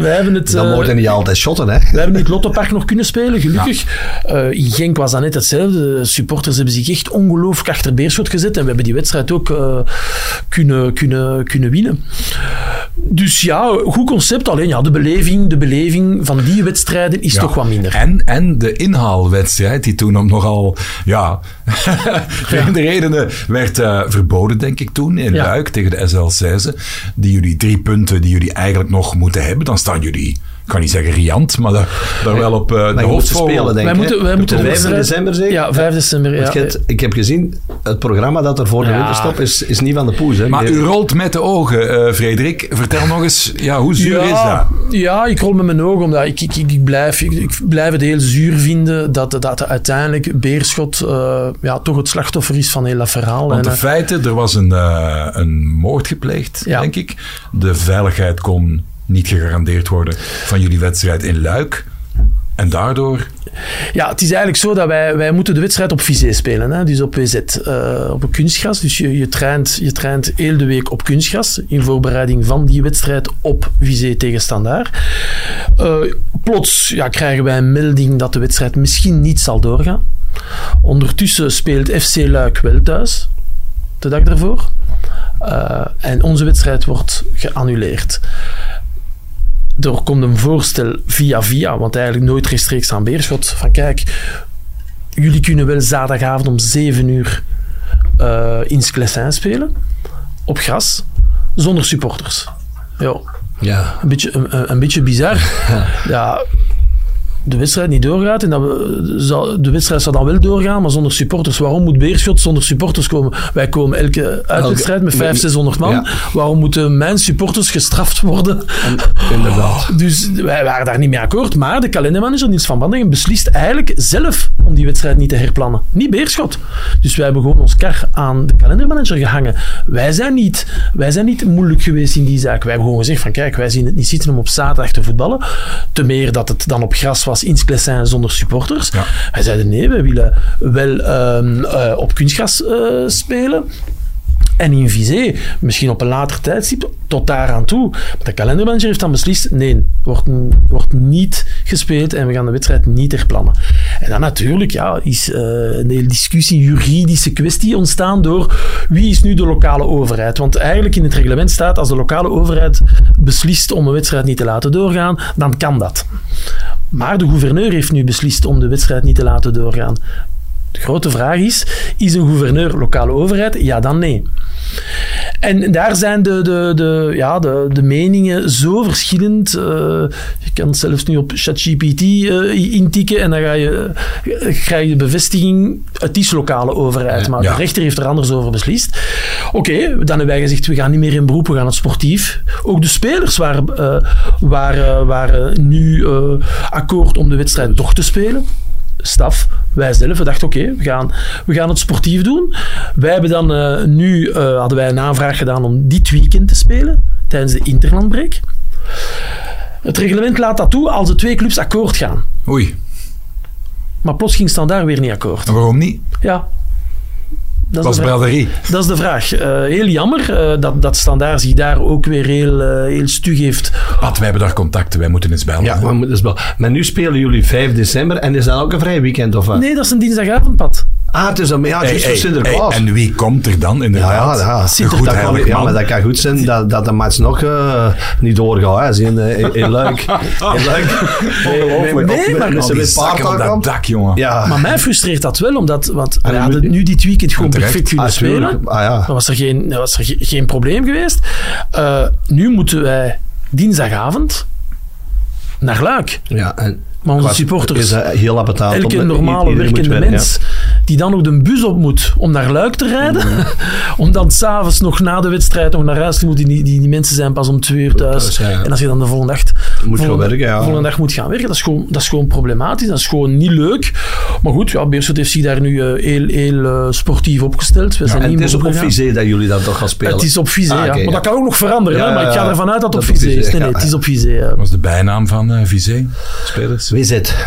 wij hebben het Dan worden niet altijd shotten, hè. we hebben het Lottopark nog kunnen spelen, gelukkig. Eh, in Genk was dat net hetzelfde. De supporters hebben zich echt ongelooflijk achter Beerschot gezet. En we hebben die wedstrijd ook kunnen, kunnen, kunnen winnen. Dus ja, goed concept. Alleen ja, de beleving, de beleving van die wedstrijden is Ja. toch wat minder. En, en de inhaalwedstrijd, die toen ook nogal, ja, vreemde redenen werd eh, verboden, denk ik toen, in Ja. Luik tegen de SL Seize. Die jullie drie punten die jullie eigenlijk nog moeten hebben, dan staan jullie, kan niet zeggen riant, maar daar, daar wel op eh, de hoofdvogel. spelen, denk Wij ik. moeten, wij moeten De de 5 wedstrijd- december zeker? Ja, 5 december. Ja. Ik heb gezien, het programma dat er voor de Ja. winterstop is, is niet van de poes. Hè. Maar Je- u rolt met de ogen, eh, Frederik. Vertel nog eens, ja, hoe zuur is dat? Ja, ik rol met mijn ogen, omdat ik, ik, ik, ik blijf, ik, ik blijf het heel zuur vinden dat, dat uiteindelijk Beerschot eh, ja, toch het slachtoffer is van heel dat verhaal. Want En, de feiten, er was een, een moord gepleegd, Ja. denk ik. De veiligheid kon niet gegarandeerd worden van jullie wedstrijd in Luik. En daardoor, Ja, het is eigenlijk zo dat wij, wij moeten de wedstrijd op Vizé spelen. Hè? Dus op WZ, eh, op een kunstgras. Dus je, je, traint, je traint heel de week op kunstgras. In voorbereiding van die wedstrijd op Vizé tegen Standaard. Eh, plots ja, krijgen wij een melding dat de wedstrijd misschien niet zal doorgaan. Ondertussen speelt FC Luik wel thuis. De dag daarvoor. Eh, en onze wedstrijd wordt geannuleerd. Er komt een voorstel via via, want eigenlijk nooit rechtstreeks aan Beerschot, van kijk, jullie kunnen wel zaterdagavond om 7 uur uh, in Sclessin spelen, op gras, zonder supporters. Ja, Ja. een beetje, een, een beetje bizar. Ja, de wedstrijd niet doorgaat. En dat we, zal- de wedstrijd zou dan wel doorgaan, maar zonder supporters. Waarom moet Beerschot zonder supporters komen? Wij komen elke uitwedstrijd met 500, 600 man. Ja. Waarom moeten mijn supporters gestraft worden? Inderdaad. Dus wij waren daar niet mee akkoord. Maar de kalendermanager, Niels van Bandingen, beslist eigenlijk zelf om die wedstrijd niet te herplannen. Niet Beerschot. Dus wij hebben gewoon ons kar aan de kalendermanager gehangen. Wij zijn niet, wij zijn niet moeilijk geweest in die zaak. Wij hebben gewoon gezegd van kijk, wij zien het niet zitten om op zaterdag te voetballen. Te meer dat het dan op gras was in Sclessin zonder supporters. Ja. Wij zeiden nee, we willen wel ehm, eh, op kunstgras eh, spelen. En in Vizé, misschien op een later tijdstip, tot daar aan toe. De kalendermanager heeft dan beslist, nee, wordt, wordt niet gespeeld en we gaan de wedstrijd niet herplannen. En dan natuurlijk ja, is eh, een hele discussie, juridische kwestie ontstaan door wie is nu de lokale overheid. Want eigenlijk in het reglement staat, als de lokale overheid beslist om een wedstrijd niet te laten doorgaan, dan kan dat. Maar de gouverneur heeft nu beslist om de wedstrijd niet te laten doorgaan. De grote vraag is, is een gouverneur lokale overheid? Ja, dan nee. En daar zijn de, de, de, ja, de, de meningen zo verschillend. Eh, je kan zelfs nu op ChatGPT eh, intikken en dan ga je, eh, krijg je de bevestiging, het is lokale overheid. Maar Ja. de rechter heeft er anders over beslist. Oké, dan hebben wij gezegd, we gaan niet meer in beroep, we gaan het sportief. Ook de spelers waren, waren, waren nu akkoord om de wedstrijd toch te spelen staf, wij zelf, we dachten oké, we, gaan, we gaan het sportief doen. Wij hebben dan eh, nu, eh, hadden wij een aanvraag gedaan om dit weekend te spelen, tijdens de interlandbreak. Het reglement laat dat toe als de twee clubs akkoord gaan. Oei, Maar plots ging Standaard weer niet akkoord. en waarom niet? Ja. Dat is, was de dat is de vraag. Eh, heel jammer eh, dat, dat Standaard zich daar ook weer heel, eh, heel stug heeft. Pat, wij hebben daar contacten, wij moeten eens bellen. Ja, hè. maar, moet dus wel. maar nu spelen jullie 5 december en is dat ook een vrij weekend of wat? Nee, dat is een dinsdagavondpad. Ah, het is een ja, het Hey, is hey, Sinterklaas. hey, en wie komt er dan ja, inderdaad? ja, ja. Een goed dat kan, ja, maar dat kan goed zijn dat, dat de match nog eh, niet doorgaat. Hè. Je, in, in, in Luik. In Luik. Ongelooflijk. Nee, maar- met die wit paard dat dak, jongen. Ja. Maar mij frustreert dat wel, omdat want En we hadden nu dit weekend gewoon terecht. perfect kunnen Ah, spelen. Ah, ja. Dan was er geen, was er ge- geen probleem geweest. Eh, nu moeten wij dinsdagavond naar Luik. Ja, en Maar onze supporters, is heel elke normale werkende mens, die dan ook de bus op moet om naar Luik te rijden, Mhm. om dan s'avonds nog na de wedstrijd nog naar huis te moeten. Die, die, die mensen zijn pas om twee uur thuis. Thuis, ja, ja. En als je dan de volgende dag, Moet volgende, gaan werken, ja. volgende dag moet gaan werken, dat is, gewoon, dat is gewoon problematisch. Dat is gewoon niet leuk. Maar goed, ja, Beerschot heeft zich daar nu eh, heel, heel eh, sportief opgesteld. We zijn En niet het is op. Vizé dat jullie dat toch gaan spelen. Het is op Vizé, Ah, Maar ja. dat kan ook nog veranderen, hè? maar ik ga ervan uit dat het op Vizé is. Nee, nee, het is op Vizé. ja. Wat was de bijnaam van Vizé? Spelers? Is het?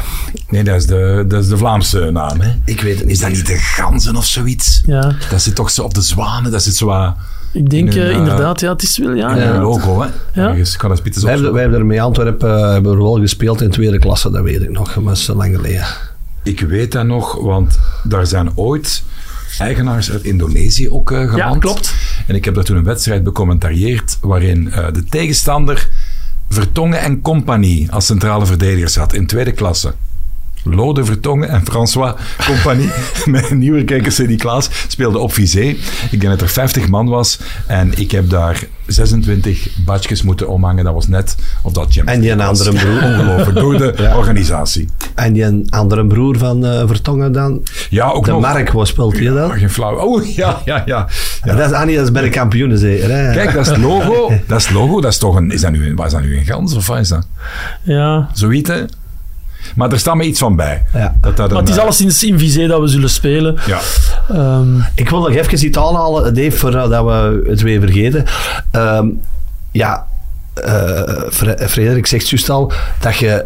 Nee, dat is de, dat is de Vlaamse naam. Hè? Ik weet het niet. Is dat niet de ganzen of zoiets? Ja, Dat zit toch zo op de zwanen, dat zit zo wat ik denk In een, eh, eh, inderdaad, ja, het is wel, ja. ja. een logo. Hè? Ja. Ergens, ik kan dat Wij hebben, wij hebben er met Antwerpen eh, hebben we wel gespeeld in tweede klasse, dat weet ik nog. Maar dat is lang geleden. Ik weet dat nog, want daar zijn ooit eigenaars uit Indonesië ook eh geland. klopt. En ik heb daar toen een wedstrijd becommentarieerd waarin eh, de tegenstander Vertongen en Compagnie als centrale verdedigers had in tweede klasse. Lode Vertongen en François Compagnie een nieuwe kijker Cindy Klaas speelden op Vizé. Ik denk dat er 50 man was en ik heb daar 26 badjes moeten omhangen. Dat was net of dat En die een was. andere broer. Ongelooflijk, door de organisatie. En die een andere broer van eh, Vertongen dan? Ja, ook De nog. Mark, waar speelt hij Ja, dan? geen flauw. Oh, ja, ja, ja. ja. Dat is, ah nee, dat is bij de kampioenen zeker. Hè? Kijk, dat is het logo. Dat is het logo. Dat is toch een... Is dat nu een, wat is dat nu een gans of wat is dat? ja. Zoiets, hè? Maar er staat me iets van bij. Ja. Dat dat Maar een, het is eh, alleszins in Vizé dat we zullen spelen. Ja. Ehm, Ik wil nog even iets aanhalen, Dave, voordat we het weer vergeten. Ehm, ja, eh, Fre- Frederik zegt juist al dat je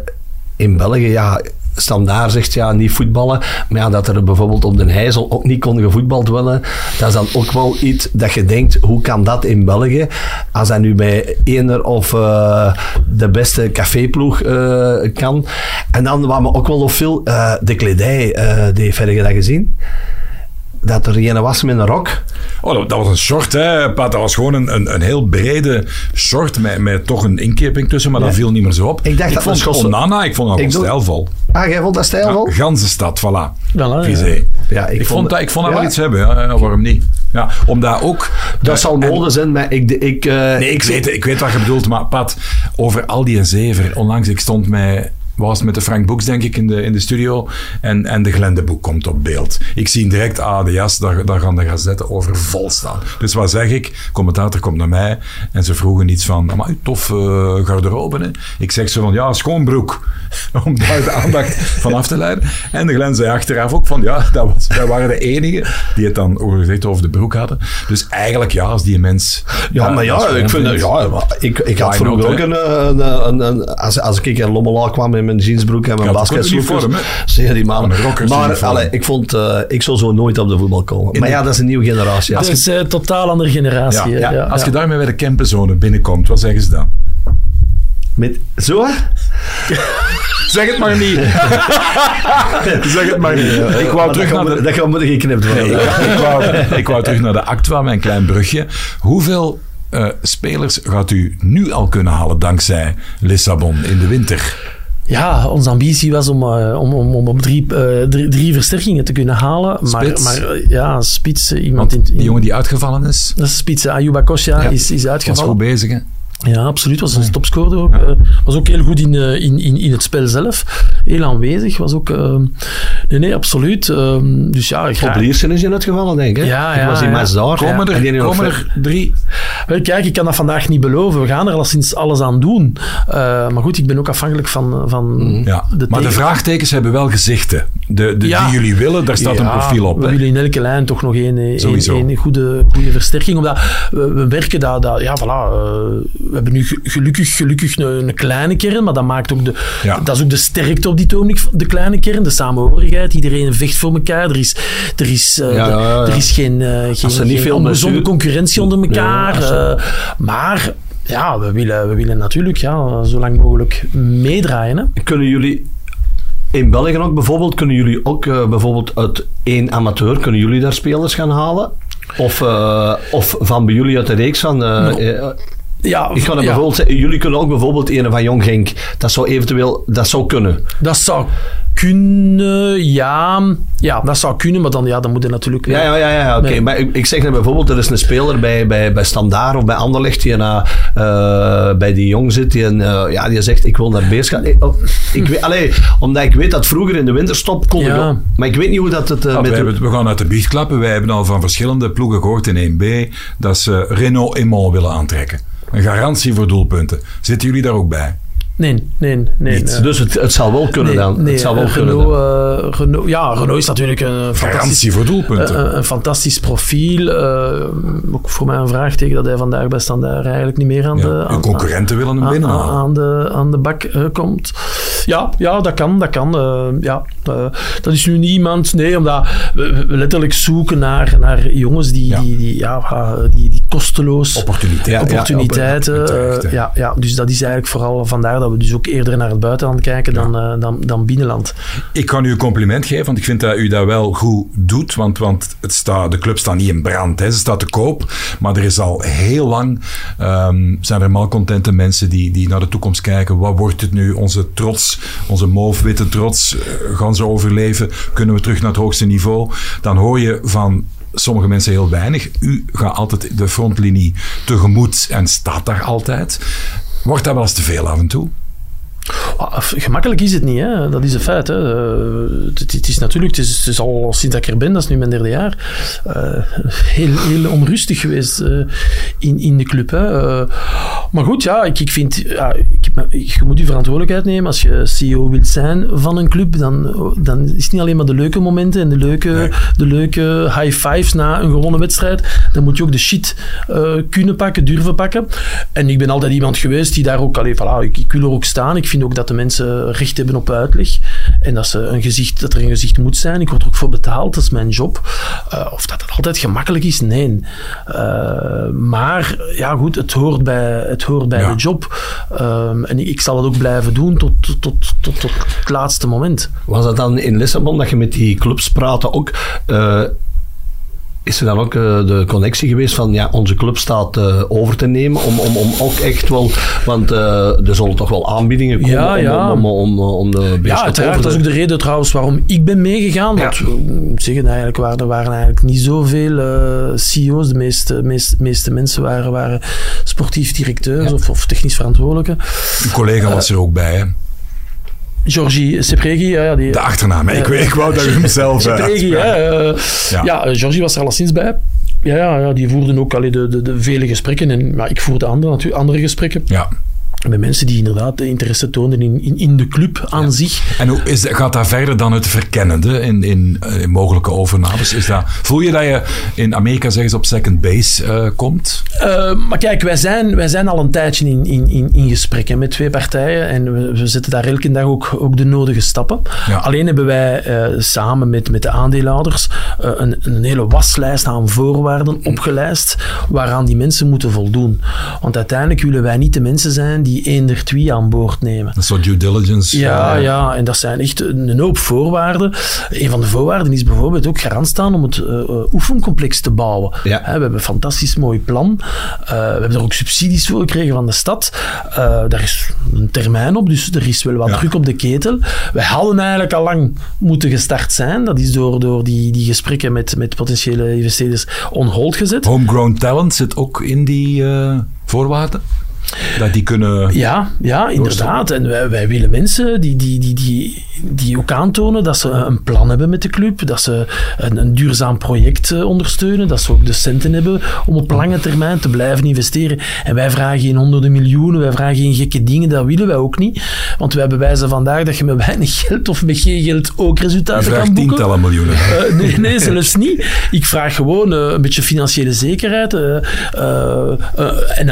in België, ja, standaard zegt ja, niet voetballen. Maar ja, dat er bijvoorbeeld op de Heizel ook niet kon gevoetbald worden. Dat is dan ook wel iets dat je denkt, hoe kan dat in België? Als dat nu bij eender of eh, de beste caféploeg eh, kan. En dan wat me ook wel opviel, eh de kledij, die je dat gezien? Dat er een was met een rok. Oh, dat, dat was een short, hè, Pat. Dat was gewoon een, een, een heel brede short met, met toch een inkeping tussen, maar dat viel niet meer zo op. Ik dacht dat vond een Schosse- Onana, ik vond dat wel Ik stijlvol. Ah, jij vond dat stijlvol? Ja, ganse stad, voilà. Voilà, ja. Ja, ik, vond dat, ik vond dat ja. wel iets hebben, ja, waarom niet? Ja, omdat ook... Dat zal en- mode zijn, maar ik... ik eh, Nee, ik weet, ik weet wat je bedoelt, maar Pat, over al die zever. Onlangs, ik stond met, was met de Frank Boeks, denk ik, in de, in de studio. En, en de Glendeboek komt op beeld. Ik zie direct, de jas, daar, daar gaan de gazetten over vol staan. Dus wat zeg ik? Commentator komt naar mij en ze vroegen iets van, maar tof eh, garderobe, hè? Ik zeg zo van, ja, schoonbroek. Om daar de aandacht van af te leiden. En de Glen zei achteraf ook van, ja, dat was, wij waren de enigen die het dan over, gezegd over de broek hadden. Dus eigenlijk, ja, als die mens... Ja, maar ja, ik vind ja, ik, ik had vroeger ook een, een, een, een- als, als ik in Lommelaar kwam in mijn jeansbroek en mijn hè? zeg die mannen. Maar allee, ik vond, eh, ik zou zo nooit op de voetbal komen. Maar ja, dat is een nieuwe generatie. Dat is een totaal andere generatie. Ja. Als je ja. daarmee bij de campenzone binnenkomt, wat zeggen ze dan? met, zo? hè? Zeg het maar niet. zeg het maar niet. Ik wou Maar terug dat naar gaat de... moet- Dat gaat moeten geknipt worden. Nee, ik, wou, ik, wou, ik wou terug naar de Actua, mijn klein brugje. Hoeveel eh, spelers gaat u nu al kunnen halen dankzij Lissabon in de winter? Ja, onze ambitie was om, eh, om, om, om op drie, eh, drie, drie versterkingen te kunnen halen. Maar, Spits. maar eh, ja, spits, iemand Want in, in die jongen die uitgevallen is, Dat is spits. hè. Ayuba Kosia Ja. is, is was uitgevallen. goed bezig. Hè? Ja, absoluut. Was een topscorer ook. Eh, was ook heel goed in, eh, in, in, in het spel zelf. Heel aanwezig. Was ook... eh, nee, nee, absoluut. Eh, dus ja, Op graag. Liersen is in het geval, denk ik. hè? Ja, ik ja, was in daar. Komen, er, nog komen ver- er drie? Wel, kijk, ik kan dat vandaag niet beloven. We gaan er alleszins alles aan doen. Eh, maar goed, ik ben ook afhankelijk van, van Ja. de maar de vraagtekens hebben wel gezichten. De, de, Ja. Die jullie willen, daar staat een profiel op. We hè? willen in elke lijn toch nog één, één, goede, goede versterking. Omdat we, we werken daar, daar ja, voilà, eh, we hebben nu ge- gelukkig, gelukkig een, een kleine kern, maar dat maakt ook de, Ja. dat is ook de sterkte op dit ogenblik, de kleine kern, de samenhorigheid. Iedereen vecht voor elkaar. Er is, er is, eh, Ja, ja, ja. Er is geen, eh, geen, veel blessure- concurrentie onder elkaar. eh, maar ja, we willen, we willen natuurlijk ja, zo lang mogelijk meedraaien. Hè. Kunnen jullie in België ook bijvoorbeeld, kunnen jullie ook bijvoorbeeld uit één amateur, kunnen jullie daar spelers gaan halen? Of, of van bij jullie uit de reeks van... Ja, ik ja. bijvoorbeeld zeggen, jullie kunnen ook bijvoorbeeld een van Jong Genk, dat zou eventueel, dat zou kunnen. Dat zou kunnen, ja. Ja, dat zou kunnen, maar dan, ja, dan moet je natuurlijk... Ja, ja, ja, ja oké. Nee. Maar ik, ik zeg net bijvoorbeeld, er is een speler bij, bij, bij Standaard of bij Anderlecht die na, eh, bij die jong zit, die, een, eh, ja, die zegt, ik wil naar Beers gaan. Ik, oh, ik weet, allee, omdat ik weet dat vroeger in de winterstop kon Ja. ik ook. Maar ik weet niet hoe dat het eh, Ja, met... wij we gaan uit de biecht klappen. Wij hebben al van verschillende ploegen gehoord in 1B dat ze Renault Aimant willen aantrekken. Een garantie voor doelpunten. Zitten jullie daar ook bij? Nee, nee, nee. Dus het, het zal wel kunnen nee, dan. nee, het zal wel eh, kunnen Renault, eh, Renault, ja, Renault is natuurlijk een fantastisch, voor doelpunten. een, een fantastisch profiel. eh, ook voor mij een vraagteken dat hij vandaag bij Standaard eigenlijk niet meer aan de... aan- concurrenten willen hem aan, binnenhalen. aan, de, aan de bak eh, komt. Ja, ja, dat kan. Dat, kan eh, ja, Eh, dat is nu niemand. Nee, omdat we, we letterlijk zoeken naar, naar jongens die, Ja. die, die, ja, die, die kosteloos opportuniteiten. op- terecht, eh, hè. ja, ja, dus dat is eigenlijk vooral vandaar dat we dus ook eerder naar het buitenland kijken dan, eh, dan, dan binnenland. Ik kan u een compliment geven, want ik vind dat u dat wel goed doet. Want, want het staat, de club staat niet in brand. Hè. Ze staat te koop. Maar er is al heel lang... ehm, zijn er malcontente mensen die, die naar de toekomst kijken. Wat wordt het nu? Onze trots, onze mauve-witte trots. eh, gaan ze overleven? Kunnen we terug naar het hoogste niveau? Dan hoor je van sommige mensen heel weinig. U gaat altijd de frontlinie tegemoet en staat daar altijd. Wordt dat wel eens te veel af en toe? Ah, Gemakkelijk is het niet, hè? dat is een feit. Hè? Eh, Het, het is natuurlijk, het is, het is al sinds dat ik er ben, dat is nu mijn derde jaar, eh, heel, heel onrustig geweest eh, in, in de club. Hè? Maar goed, ja, ik, ik vind, ja, ik, je moet je verantwoordelijkheid nemen. Als je CEO wilt zijn van een club, dan, dan is het niet alleen maar de leuke momenten en de leuke, Nee. de leuke high fives na een gewonnen wedstrijd. Dan moet je ook de shit kunnen pakken, durven pakken. En ik ben altijd iemand geweest die daar ook, allee, voilà, ik, ik wil er ook staan. Ik vind ook dat de mensen recht hebben op uitleg. En dat, ze een gezicht, dat er een gezicht moet zijn. Ik word er ook voor betaald, dat is mijn job. Eh, of dat het altijd gemakkelijk is, nee. Eh, maar ja, goed, het hoort bij, het hoort bij Ja. de job. Ehm, en ik, zal het ook blijven doen tot, tot, tot, tot, tot het laatste moment. Was dat dan in Lissabon dat je met die clubs praatte ook... eh, is er dan ook uh, de connectie geweest van ja, onze club staat uh, over te nemen om, om, om ook echt wel, want uh, er zullen toch wel aanbiedingen komen ja, ja. Om, om, om, om, de Ja, uiteraard. Dat is ook de reden trouwens waarom ik ben meegegaan. Want ja. zeggen eigenlijk, waren, er waren eigenlijk niet zoveel CEO's. De meeste, meeste, meeste mensen waren, waren sportief directeurs of, of technisch verantwoordelijke. Een collega was er ook bij, hè? Georgie Sepregi. Ja, die, de achternaam, ik, ik wou dat u hem zelf... Sepregi, ja. Uh, ja. ja, Georgie was er alleszins bij. Ja, ja, ja, die voerden ook allee, de, de, de vele gesprekken. En, maar ik voerde andere, andere gesprekken. Ja met mensen die inderdaad interesse toonden in, in, in de club aan zich. En hoe is, gaat dat verder dan het verkennende in, in, in, mogelijke overnames? Is dat, voel je dat je in Amerika zeggen ze op second base uh, komt? Uh, maar kijk, wij zijn, wij zijn al een tijdje in, in, in, in gesprek met twee partijen en we, we, zetten daar elke dag ook, ook de nodige stappen. Ja. Alleen hebben wij uh, samen met, met de aandeelhouders een, een hele waslijst aan voorwaarden opgelijst waaraan die mensen moeten voldoen. Want uiteindelijk willen wij niet de mensen zijn die eender twee aan boord nemen. Is wat due diligence. Ja, uh, ja, en dat zijn echt een hoop voorwaarden. Een van de voorwaarden is bijvoorbeeld ook garant staan om het uh, oefencomplex te bouwen. Ja. we hebben een fantastisch mooi plan. Uh, we hebben er ook subsidies voor gekregen van de stad. daar is een termijn op, dus er is wel wat ja. druk op de ketel. Wij hadden eigenlijk al lang moeten gestart zijn. Dat is door, door die, die gesprekken met, met potentiële investeerders on hold gezet. Homegrown talent zit ook in die voorwaarden? Dat die kunnen. Ja, ja inderdaad. En wij, wij willen mensen die, die, die, die, die ook aantonen dat ze een plan hebben met de club, dat ze een, een duurzaam project uh, ondersteunen, dat ze ook de centen hebben om op lange termijn te blijven investeren. En wij vragen geen honderden miljoenen, wij vragen geen gekke dingen, dat willen wij ook niet. Want wij bewijzen vandaag dat je met weinig geld of met geen geld ook resultaten kan boeken. tientallen miljoenen. Uh, nee, nee, zelfs niet. Ik vraag gewoon uh, een beetje financiële zekerheid en,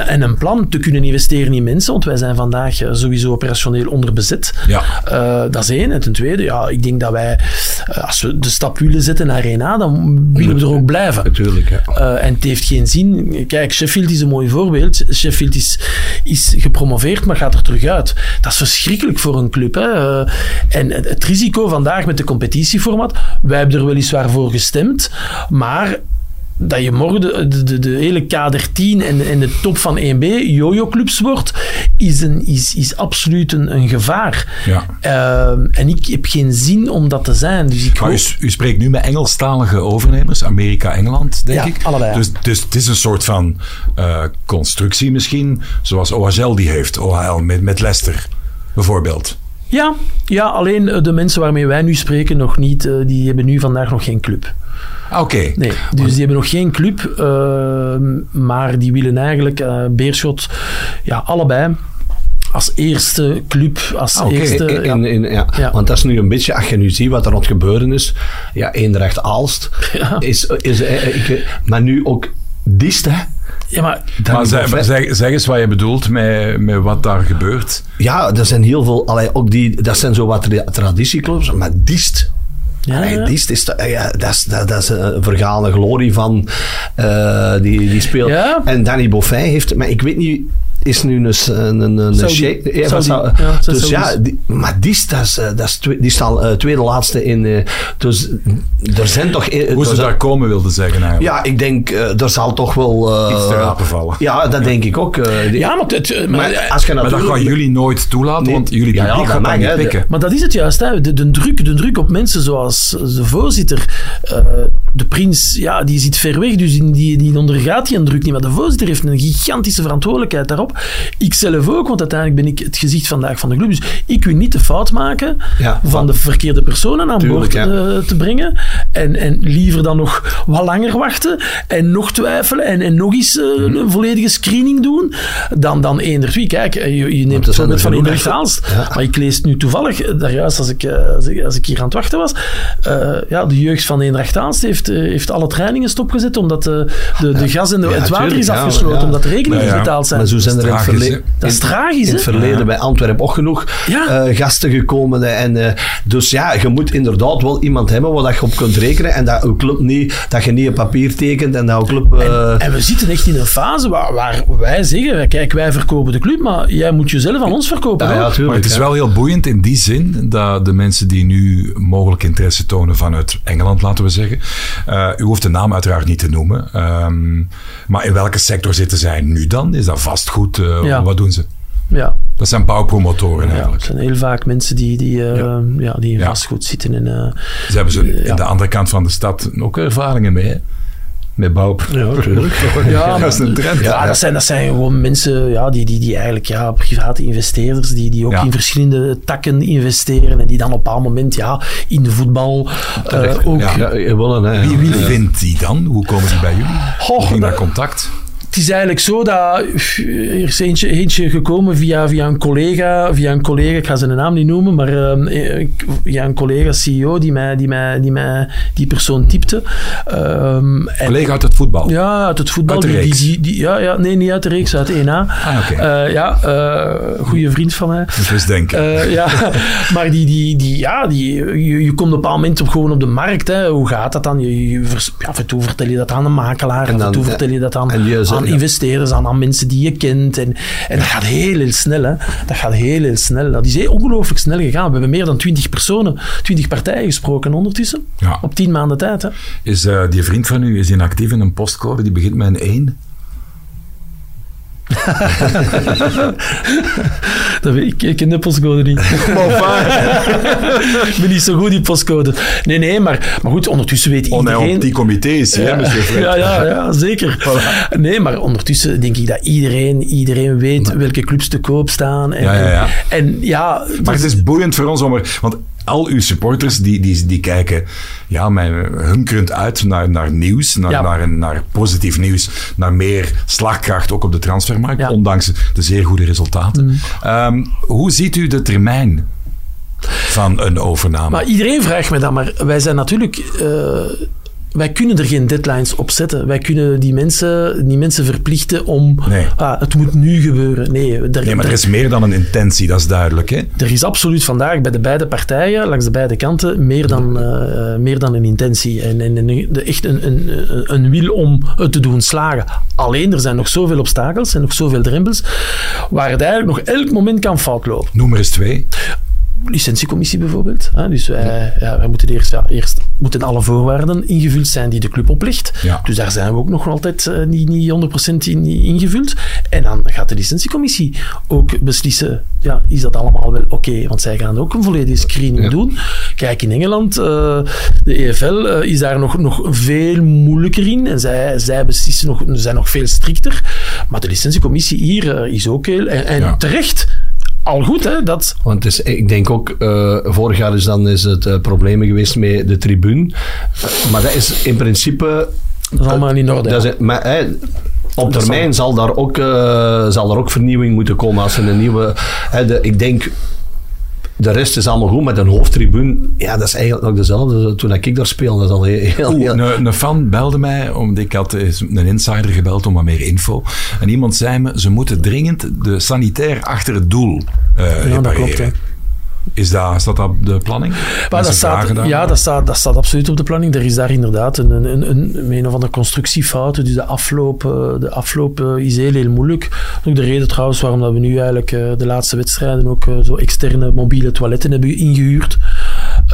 en een plan te kunnen investeren in mensen, want wij zijn vandaag sowieso operationeel onderbezet. Ja. Uh, dat is één. En ten tweede, ja, ik denk dat wij, uh, als we de stap willen zetten naar Arena, dan willen we er ook blijven. Natuurlijk, ja. Uh, en het heeft geen zin. Kijk, Sheffield is een mooi voorbeeld. Sheffield is, is gepromoveerd, maar gaat er terug uit. Dat is verschrikkelijk voor een club. Hè. en het risico vandaag met de competitieformat, wij hebben er weliswaar voor gestemd, maar dat je morgen de, de, de, hele K13 en, en de top van 1B jojo-clubs wordt, is, een, is, is absoluut een, een gevaar. Ja. Uh, en ik heb geen zin om dat te zijn. Dus ik maar hoop... u, u, spreekt nu met Engelstalige overnemers, Amerika-Engeland, denk ja, ik. allebei. Dus, dus het is een soort van uh, constructie misschien, zoals OHL die heeft, OHL met, met Leicester bijvoorbeeld. Ja, ja, alleen de mensen waarmee wij nu spreken nog niet, uh, die hebben nu vandaag nog geen club. Oké. Okay. Nee, dus die hebben nog geen club, uh, maar die willen eigenlijk uh, Beerschot, ja, allebei als eerste club, als ah, okay. eerste... In, in, ja. ja. Want dat is nu een beetje, als je nu ziet wat er aan het gebeuren is, ja, Eendracht Aalst, ja. is, is, ik, maar nu ook Dist, hè. Ja, maar, maar zeg, zeg, zeg, eens wat je bedoelt met, met wat daar gebeurt. Ja, er zijn heel veel... Allee, ook die, dat zijn zo wat traditieclubs, maar Dist... Ja, Allee, ja. Dist is, ja, dat, is, dat, dat is een vergane glorie van uh, die, die speelt. Ja. En Danny Boffin heeft... Maar ik weet niet is nu een, een, een, een Saudi. shake. Ja, Saudi. Saudi. Ja, dat dus is ja, die, maar die, is, dat is, eh, dat is twee, die staat uh, tweede laatste in. Uh, dus er zijn toch. Hoe ze daar komen wilde zeggen eigenlijk. Ja, ik denk, uh, er zal toch wel. uh, Iets te rapen vallen. Ja, dat denk ik ook. uh, die- Ja, maar, het, maar, maar als je Maar dat gaan jullie nooit toelaten, Nee. want jullie Ja, ja, gaat dat niet pikken. Maar dat is het juist. Hè. De, de, druk, de druk op mensen zoals de voorzitter. De prins, ja, die zit ver weg, dus die, die, ondergaat die een druk niet. Maar de voorzitter heeft een gigantische verantwoordelijkheid daarop. Ik zelf ook, want uiteindelijk ben ik het gezicht vandaag van de club. Dus ik wil niet de fout maken Ja, van van- de verkeerde personen aan Tuurlijk, boord ja. eh, te brengen. En, en liever dan nog wat langer wachten en nog twijfelen en, en nog eens eh, Mhm. een volledige screening doen dan, dan eender wie. Kijk, eh, je, je neemt het voorbeeld van genoeg Eendracht echt- Aalst. Ja. Maar ik lees nu toevallig, eh, daar juist als ik, als ik, als ik hier aan het wachten was, ja, de jeugd van Eendracht Aalst heeft, eh, heeft alle trainingen stopgezet omdat de, de, de gas en de, Ja, het water tuurlijk, is afgesloten, ja. omdat de rekeningen Nou betaald zijn. Maar zo zijn er in het verleden. Dat is tragisch, In het verleden Ja. bij Antwerpen ook genoeg Ja. eh, gasten gekomen. En, eh, dus ja, je moet inderdaad wel iemand hebben waar dat je op kunt rekenen. En dat, uw club niet, dat je niet een papier tekent en dat uw club... eh, En we zitten echt in een fase waar, waar wij zeggen, kijk, wij verkopen de club, maar jij moet jezelf aan ons verkopen. ja, ja, hoor. tuurlijk, Maar het is ja. wel heel boeiend in die zin dat de mensen die nu mogelijk interesse tonen vanuit Engeland, laten we zeggen, Uh, u hoeft de naam uiteraard niet te noemen. Um, maar in welke sector zitten zij nu dan? Is dat vastgoed? Uh, ja. Wat doen ze? Ja. Dat zijn bouwpromotoren eigenlijk. Ja, het zijn heel vaak mensen die, die, uh, ja. ja. die in vastgoed zitten. En, ze hebben ze in de andere kant van de stad ook ervaringen mee. Hè? Met bouw. Ja, natuurlijk. ja, dat is een trend. Ja, dat zijn, dat zijn gewoon mensen ja, die, die, die eigenlijk ja, private investeerders die, die ook in verschillende takken investeren en die dan op een bepaald moment ja, in de voetbal uh, ook... Ja, willen, wie, wie vindt die dan? Hoe komen die bij jullie? Hoe ging dat contact? Het is eigenlijk zo dat er is eentje, eentje gekomen via, via een collega, via een collega, ik ga zijn naam niet noemen, maar uh, via een collega CEO die mij, die mij, die, mij, die persoon typte. Um, collega uit het voetbal? Ja, uit het voetbal. Uit de die, die, die, ja, ja, nee, niet uit de reeks, uit 1A. Ah, okay. uh, ja, uh, goede vriend van mij. Ik wist denken. ja, maar die, die, die, ja, die, je, je komt op een bepaald moment op, gewoon op de markt. Hè. Hoe gaat dat dan? Je, je, ja, af en toe vertel je dat aan een makelaar, en af en toe vertel je dat aan, aan aan investeerders, aan, aan mensen die je kent. En, en dat gaat heel, heel snel. Hè. Dat gaat heel, heel snel. Dat is ongelooflijk snel gegaan. We hebben meer dan twintig personen, twintig partijen gesproken ondertussen. Ja. Op tien maanden tijd. Hè. Is uh, die vriend van u is in actief in een postcode die begint met een 1? dat ik, ik ken de postcode niet. ik ben niet zo goed in postcode. Nee, nee, maar, maar goed, ondertussen weet iedereen... Oh nee, die comité's, ja, hè, ja, ja, ja, zeker. Voilà. Nee, maar ondertussen denk ik dat iedereen, iedereen weet welke clubs te koop staan. En, ja, ja, ja. En, ja maar het is boeiend voor ons om er... Want al uw supporters die, die, die kijken ja, mij hunkerend uit naar, naar nieuws, naar, ja. naar, naar positief nieuws, naar meer slagkracht ook op de transfermarkt, ja. ondanks de zeer goede resultaten. Mm. Um, hoe ziet u de termijn van een overname? Maar iedereen vraagt me dat, maar wij zijn natuurlijk... Uh, wij kunnen er geen deadlines op zetten. Wij kunnen die mensen, die mensen verplichten om... Nee. Ah, het moet nu gebeuren. Nee, er, nee maar er, er is meer dan een intentie, dat is duidelijk. Hè? Er is absoluut vandaag bij de beide partijen, langs de beide kanten, meer dan, uh, meer dan een intentie. En, en, en echt een, een, een wil om het te doen slagen. Alleen, er zijn nog zoveel obstakels en nog zoveel drempels, waar het eigenlijk nog elk moment kan fout lopen. Noem er eens twee licentiecommissie bijvoorbeeld. Dus wij, ja, wij moeten eerst, ja, eerst moeten alle voorwaarden ingevuld zijn die de club oplegt. Ja. Dus daar zijn we ook nog altijd uh, niet, niet 100% in, ingevuld. En dan gaat de licentiecommissie ook beslissen, ja, is dat allemaal wel oké? Okay? Want zij gaan ook een volledige screening doen. Kijk, in Engeland, uh, de EFL uh, is daar nog, nog veel moeilijker in. En zij, zij beslissen nog, zijn nog veel strikter. Maar de licentiecommissie hier is ook heel... En, en terecht al goed, hè? Dat... Want is, ik denk ook, uh, vorig jaar is dan is het uh, problemen geweest met de tribune. maar dat is in principe... Dat is allemaal in orde. Dat is, maar, op termijn zal daar, ook, zal daar ook vernieuwing moeten komen als er een nieuwe... De, ik denk de rest is allemaal goed, met een hoofdtribune, ja, dat is eigenlijk nog dezelfde toen ik daar speelde. Dat is al heel, heel, heel... Een, een, fan belde mij, omdat ik had een insider gebeld om wat meer info. En iemand zei me, ze moeten dringend de sanitair achter het doel uh, ja, dat klopt, hè. Is dat, staat dat op de planning? Maar dat staat, ja, dat staat, dat staat absoluut op de planning. Er is daar inderdaad een, een, een, een, een of andere constructiefout. Dus de afloop, de afloop is heel, heel moeilijk. Ook de reden trouwens waarom dat we nu eigenlijk de laatste wedstrijden ook zo externe mobiele toiletten hebben ingehuurd.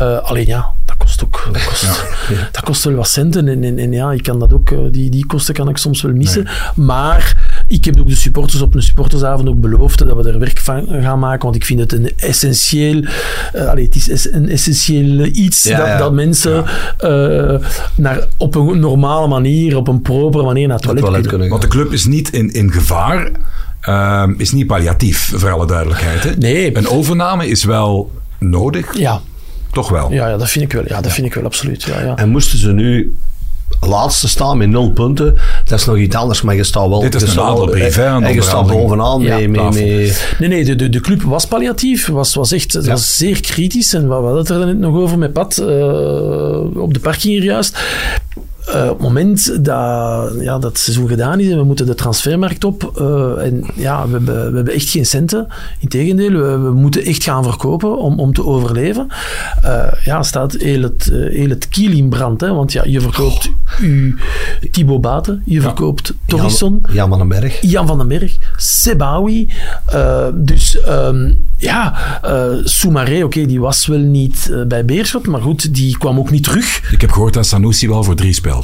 Uh, alleen ja, dat kost ook dat kost, ja, ja. Dat kost wel wat centen. En, en, en, ja, ik kan dat ook, die, die kosten kan ik soms wel missen. Nee. Maar ik heb ook de supporters op een supportersavond ook beloofd dat we er werk van gaan maken. Want ik vind het een essentieel, uh, allee, het is een essentieel iets ja, dat, dat, mensen uh, naar, op een normale manier, op een propere manier naar het toilet, toilet kunnen. Want de club is niet in, in gevaar. Uh, is niet palliatief, voor alle duidelijkheid. Hè? Nee. Een overname is wel nodig. Ja. Toch wel? Ja, ja dat vind ik wel. Ja, dat ja. vind ik wel absoluut. Ja, ja. En moesten ze nu laatste staan met nul punten, dat is nog iets anders, maar je staat wel... Dit is een adelbrief, hè? En je staat bovenaan ja, mee, mee. Nee, nee, de, de, de club was palliatief, was, was echt ja. was zeer kritisch. En we hadden het er net nog over met Pat, uh, op de parking hier juist. Uh, op het moment dat ja, dat seizoen gedaan is en we moeten de transfermarkt op uh, en ja, we hebben, we hebben echt geen centen. Integendeel, we, we moeten echt gaan verkopen om, om te overleven. Uh, ja, staat heel het, heel het kiel in brand. Hè, want ja, je verkoopt oh. u Thibaut Baten, je verkoopt Torisson. Jan, Jan van den Berg. Jan van den Berg. Sebawi. Dus um, ja, Soumaré, oké, die was wel niet bij Beerschot, maar goed, die kwam ook niet terug. Ik heb gehoord dat Sanusi wel voor drie speelt.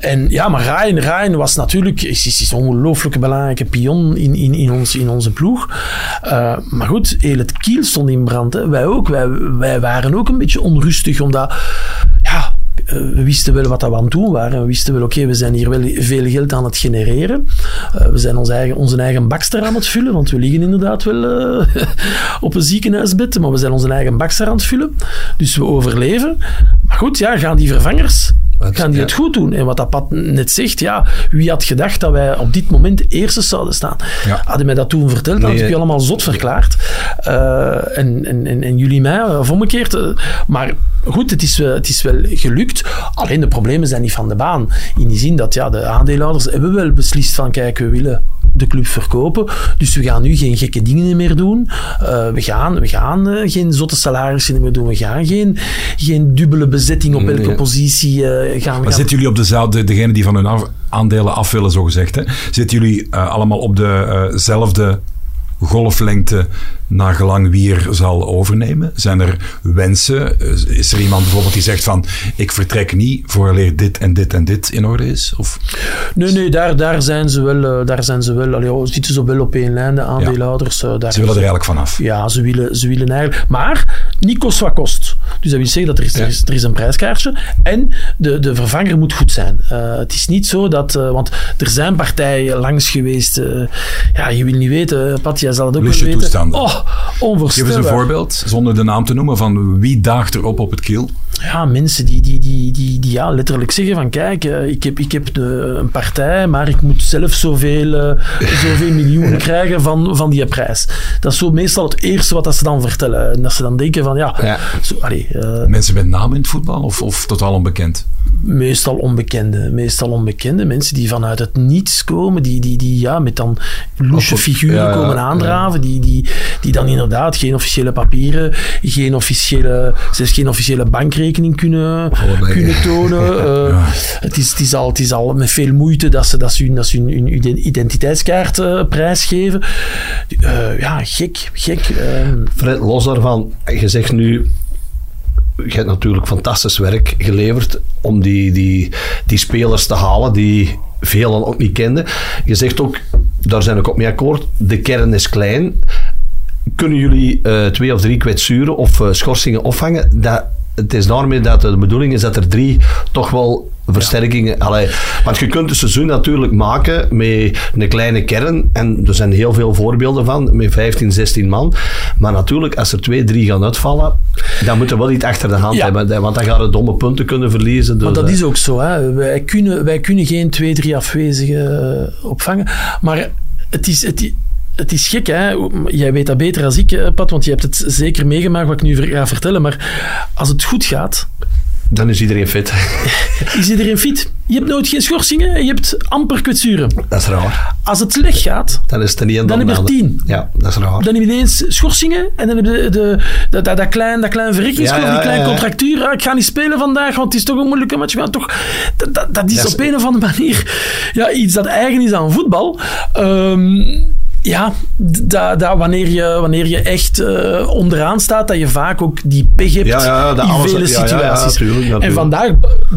En ja, maar Ryan, Ryan was natuurlijk is, is, een ongelooflijke belangrijke pion in, in, in, ons, in onze ploeg. maar goed, heel het kiel stond in brand. Hè. Wij ook. Wij, wij waren ook een beetje onrustig, omdat eh, we wisten wel wat we aan het doen waren. We wisten wel, oké, we zijn hier wel veel geld aan het genereren. Uh, we zijn onze eigen, onze eigen bakster aan het vullen, want we liggen inderdaad wel uh, op een ziekenhuisbed, maar we zijn onze eigen bakster aan het vullen. Dus we overleven. Maar goed, ja, gaan die vervangers gaan die het goed doen? En wat dat Pat net zegt, ja, wie had gedacht dat wij op dit moment eerste zouden staan? Ja. Hadden mij dat toen verteld, dan ik je allemaal zot verklaard. Uh, en, en, en, en, jullie mij, of omgekeerd. Maar goed, het is, het is wel gelukt. Alleen de problemen zijn niet van de baan. In die zin dat ja, de aandeelhouders hebben wel beslist van, kijk, we willen de club verkopen. Dus we gaan nu geen gekke dingen meer doen. Uh, we gaan, we gaan uh, geen zotte salarissen meer doen. We gaan geen, geen dubbele bezetting op elke positie uh, gaan. Maar zitten jullie op dezelfde, degene die van hun af, aandelen af willen, zo gezegd, hè? Zitten jullie allemaal op dezelfde golflengte naar gelang wie er zal overnemen? Zijn er wensen? Is er iemand bijvoorbeeld die zegt van ik vertrek niet vooraleer dit en dit en dit in orde is? Of? Nee, nee, daar, daar zijn ze wel, daar zijn ze wel allee, zitten ze wel op één lijn, de aandeelhouders. Ja. Daar ze willen er eigenlijk vanaf. Ja, ze willen, ze willen eigenlijk. Maar niet kost wat kost. Dus dat wil zeggen dat er is, er is, er is een prijskaartje en de, de vervanger moet goed zijn. Uh, het is niet zo dat, uh, want er zijn partijen langs geweest. Uh, ja, je wil niet weten, Pat, jij zal het ook Lusje weten. toestanden. Oh, Geef eens een voorbeeld, zonder de naam te noemen, van wie daagt erop op het kiel? Ja, mensen die, die, die, die, die ja, letterlijk zeggen van kijk, ik heb, ik heb de, een partij, maar ik moet zelf zoveel, zoveel miljoen krijgen van, van die prijs. Dat is zo meestal het eerste wat dat ze dan vertellen. En dat ze dan denken van ja, ja. Zo, allee, uh, mensen met naam in het voetbal of, of totaal onbekend? Meestal onbekende. Meestal onbekende. Mensen die vanuit het niets komen, die, die, die ja, met dan loesje figuren ja, komen aandraven, die, die, die dan inderdaad geen officiële papieren, geen officiële, zelfs geen officiële bankrekening kunnen, kunnen tonen. Uh, het, is, het, is al, het is al met veel moeite dat ze, dat ze, hun, dat ze hun, hun identiteitskaart uh, prijsgeven. Uh, ja, gek, gek. Ehm. Fred, los daarvan, je zegt nu je hebt natuurlijk fantastisch werk geleverd om die, die, die spelers te halen die velen ook niet kenden. Je zegt ook, daar zijn ik ook mee akkoord, de kern is klein. Kunnen jullie uh, twee of drie kwetsuren of uh, schorsingen opvangen? Dat, het is daarmee dat de bedoeling is dat er drie toch wel versterkingen. Allee, want je kunt het seizoen natuurlijk maken met een kleine kern. En er zijn heel veel voorbeelden van, met 15, 16 man. Maar natuurlijk, als er twee, drie gaan uitvallen, dan moeten we wel iets achter de hand hebben. Want dan gaan we domme punten kunnen verliezen. Dus, maar dat is ook zo. Hè. Wij, kunnen, wij kunnen geen twee, drie afwezigen eh, opvangen. Maar het is... Het, het is gek, hè? Jij weet dat beter als ik, eh, Pat, want je hebt het zeker meegemaakt wat ik nu ga vertellen. Maar als het goed gaat, dan is iedereen fit. Is iedereen fit? Je hebt nooit geen schorsingen en je hebt amper kwetsuren. Dat is raar. Als het slecht gaat, dan, is het er niet dan, dan heb je er tien. Ja, dat is raar. Dan heb je ineens schorsingen en dan heb je de, de, dat, dat, dat, klein, dat klein verrekkingskorf, ja, ja, die kleine ja, contractuur. Ah, ik ga niet spelen vandaag, want het is toch een moeilijke match. Maar toch, dat, dat, dat is op een of andere manier ja, iets dat eigen is aan voetbal. Um, ja, dat, dat wanneer, je, wanneer je echt uh, onderaan staat, dat je vaak ook die pech hebt ja, ja, in alles, vele situaties. En vandaag,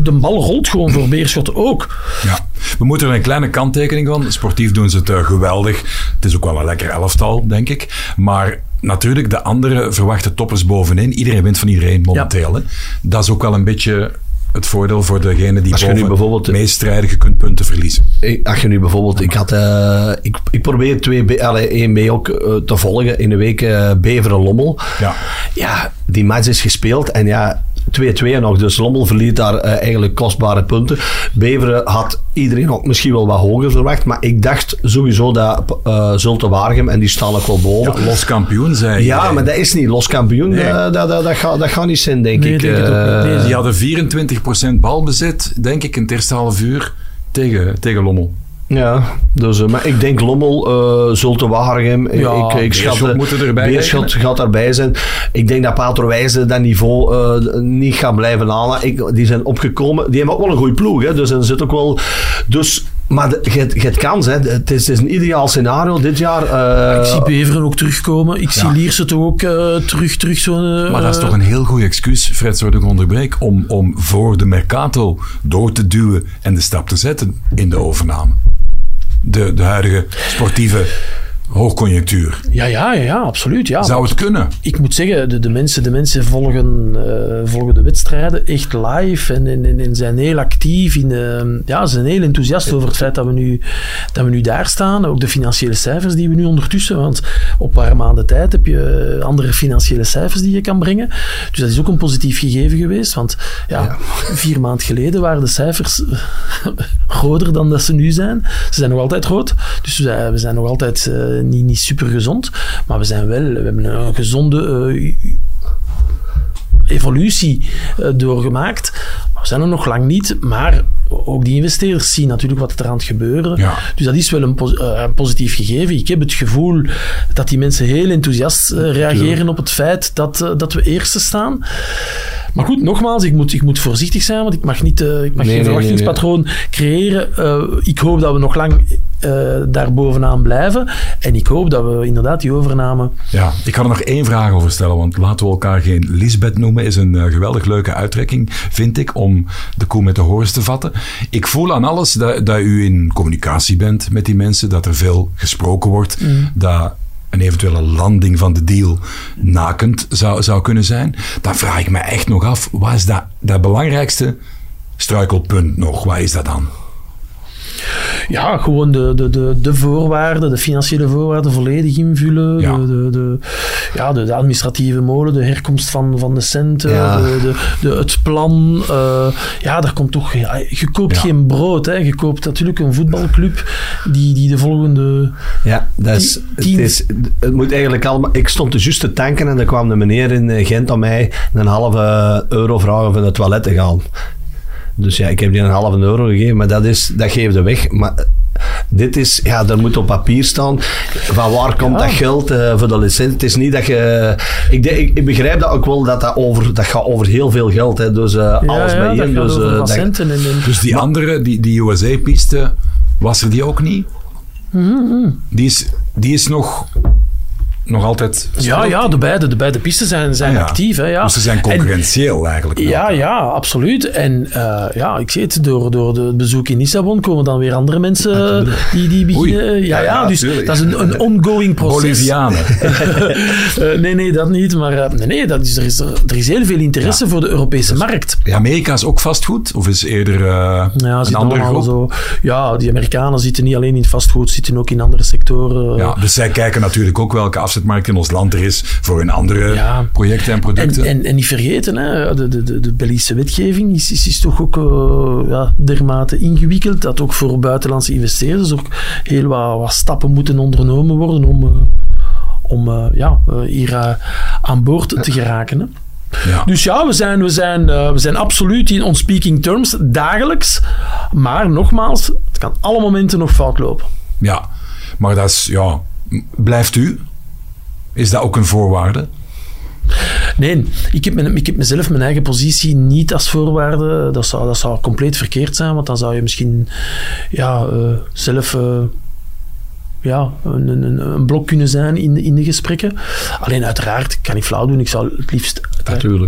de bal rolt gewoon voor Beerschot ook. Ja. We moeten er een kleine kanttekening van. Sportief doen ze het uh, geweldig. Het is ook wel een lekker elftal, denk ik. Maar natuurlijk, de andere verwachten toppers bovenin. Iedereen wint van iedereen momenteel. Hè? Dat is ook wel een beetje het voordeel voor degene die als je nu bijvoorbeeld meest strijden, je kunt punten verliezen. Als je nu bijvoorbeeld, ik had, uh, ik, ik probeer 1B ook uh, te volgen in de week uh, Beveren-Lommel. Ja. ja, die match is gespeeld en ja, 2-2 nog. Dus Lommel verliet daar uh, eigenlijk kostbare punten. Beveren had iedereen ook misschien wel wat hoger verwacht. Maar ik dacht sowieso dat uh, Zulte Waregem, en die staan ook wel boven. Ja, los kampioen zijn. Ja, maar dat is niet. Los kampioen, nee. uh, dat, dat, dat, gaat, dat gaat niet zijn, denk nee, ik. Denk nee, die hadden 24% balbezit, denk ik, in het eerste half uur tegen, tegen Lommel. Ja, dus, uh, maar ik denk Lommel, uh, Zulte Waregem, ja, ik, ik schat, moeten erbij Beerschot gaat daarbij zijn. Ik denk dat Pater Wijze dat niveau uh, niet gaat blijven halen. Ik, die zijn opgekomen, die hebben ook wel een goede ploeg, hè, dus er zit ook wel... Dus Maar je hebt- kans, hè. Het is, het is een ideaal scenario dit jaar. eh, ik zie Beveren ook terugkomen. Ik zie. Lierse toch ook eh, terug, terug zo'n... eh, Maar dat is toch een heel goed excuus, Fred, dat ik onderbreek, om, om voor de Mercato door te duwen en de stap te zetten in de overname. De, de huidige sportieve hoogconjunctuur. Ja, ja, ja, ja, absoluut. Ja. Zou het kunnen? ik moet zeggen, de, de, mensen, de mensen volgen, eh, volgen de wedstrijden echt live en, en, zijn heel actief. In, eh, ja, ze zijn heel enthousiast over het feit dat we, nu, dat we nu daar staan. Ook de financiële cijfers die we nu ondertussen, want op een paar maanden tijd heb je eh, andere financiële cijfers die je kan brengen. Dus dat is ook een positief gegeven geweest, want ja, vier maanden geleden waren de cijfers groter dan dat ze nu zijn. Ze zijn nog altijd groot, dus we zijn, we zijn nog altijd eh, niet, niet super gezond, maar we zijn wel, we hebben een gezonde eh, evolutie eh, doorgemaakt. We zijn er nog lang niet, maar ook die investeerders zien natuurlijk wat er aan het gebeuren. Ja. Dus dat is wel een, pos- eh, een positief gegeven. Ik heb het gevoel dat die mensen heel enthousiast eh, reageren op het feit dat, eh, dat we eerste staan. Maar goed, nogmaals, ik moet, ik moet voorzichtig zijn, want ik mag, niet, eh, ik mag Nee, geen nee, nee, verwachtingspatroon creëren. Eh, ik hoop dat we nog lang eh, daar bovenaan blijven. En ik hoop dat we inderdaad die overname Ja, ik ga er nog één vraag over stellen, want laten we elkaar geen Lisbeth noemen, is een geweldig leuke uittrekking, vind ik, om de koe met de horens te vatten. Ik voel aan alles dat, dat u in communicatie bent met die mensen, dat er veel gesproken wordt, dat eventuele landing van de deal nakend zou, zou kunnen zijn. Dan vraag ik me echt nog af, wat is dat, dat belangrijkste struikelpunt nog? Wat is dat dan? Ja, gewoon de, de, de, de voorwaarden, de financiële voorwaarden volledig invullen. Ja. De, de, de, ja, de, de administratieve molen, de herkomst van, van de centen, Ja. de, de, de, het plan. eh, ja, daar komt toch... je koopt Ja. geen brood. Hè. Je koopt natuurlijk een voetbalclub die, die de volgende... Ja, dat is, het, is, het moet eigenlijk allemaal... Ik stond dus juist te tanken en er kwam een meneer in eh, Gent aan mij een halve euro vragen om van het toilet te gaan. Dus ja, ik heb die een halve euro gegeven, maar dat, is, dat geef je weg. Maar eh, dit is, ja, er moet op papier staan van waar komt Ja. dat geld eh, voor de licentie. Het is niet dat je... Ik, ik, ik begrijp dat ook wel, dat dat, over, dat gaat over heel veel geld. Hè, dus eh, alles ja, bijeen. dat Dus, eh, dat- Dus die andere, die, die USA-piste, was er die ook niet? Die, is, die is nog, nog altijd... ja, ja, de beide, de beide pisten zijn, zijn Ah, ja. actief. Hè, ja. Dus ze zijn En- concurrentieel eigenlijk. Ja, ja, absoluut. En eh, ja, ik zie het, door, door het bezoek in Lissabon komen dan weer andere mensen die, die beginnen. Oei. Ja, Ja, dus tuurlijk. dat is een, een ongoing proces. Bolivianen. Eh, nee, nee, dat niet. Maar eh, nee, nee, dat is, er, is, er is heel veel interesse voor de Europese markt. Amerika is ook vastgoed? Of is eerder Ja, een andere groep? zo. Ja, die Amerikanen zitten niet alleen in vastgoed, zitten ook in andere sectoren. Ja, dus zij kijken natuurlijk ook welke afzetmarkt in ons land er is voor hun andere Ja. projecten en producten. En, en, en niet vergeten, hè, de, de, de, Belgische wetgeving is, is, is toch ook eh, ja, dermate ingewikkeld dat ook voor buitenlandse investeerders ook heel wat, wat stappen moeten ondernomen worden om, eh, om eh, ja, hier aan boord te geraken. Hè. ja. Dus ja, we zijn, we, zijn, we zijn absoluut in on speaking terms dagelijks. Maar nogmaals, het kan alle momenten nog fout lopen. ja, maar dat is, ja, blijft u? Is dat ook een voorwaarde? Nee, ik heb, mijn, ik heb mezelf mijn eigen positie niet als voorwaarde. Dat zou, dat zou compleet verkeerd zijn, want dan zou je misschien ja, eh, zelf eh, ja, een, een, een blok kunnen zijn in, de- in de gesprekken. Alleen uiteraard, ik kan niet flauw doen. Ik zou het liefst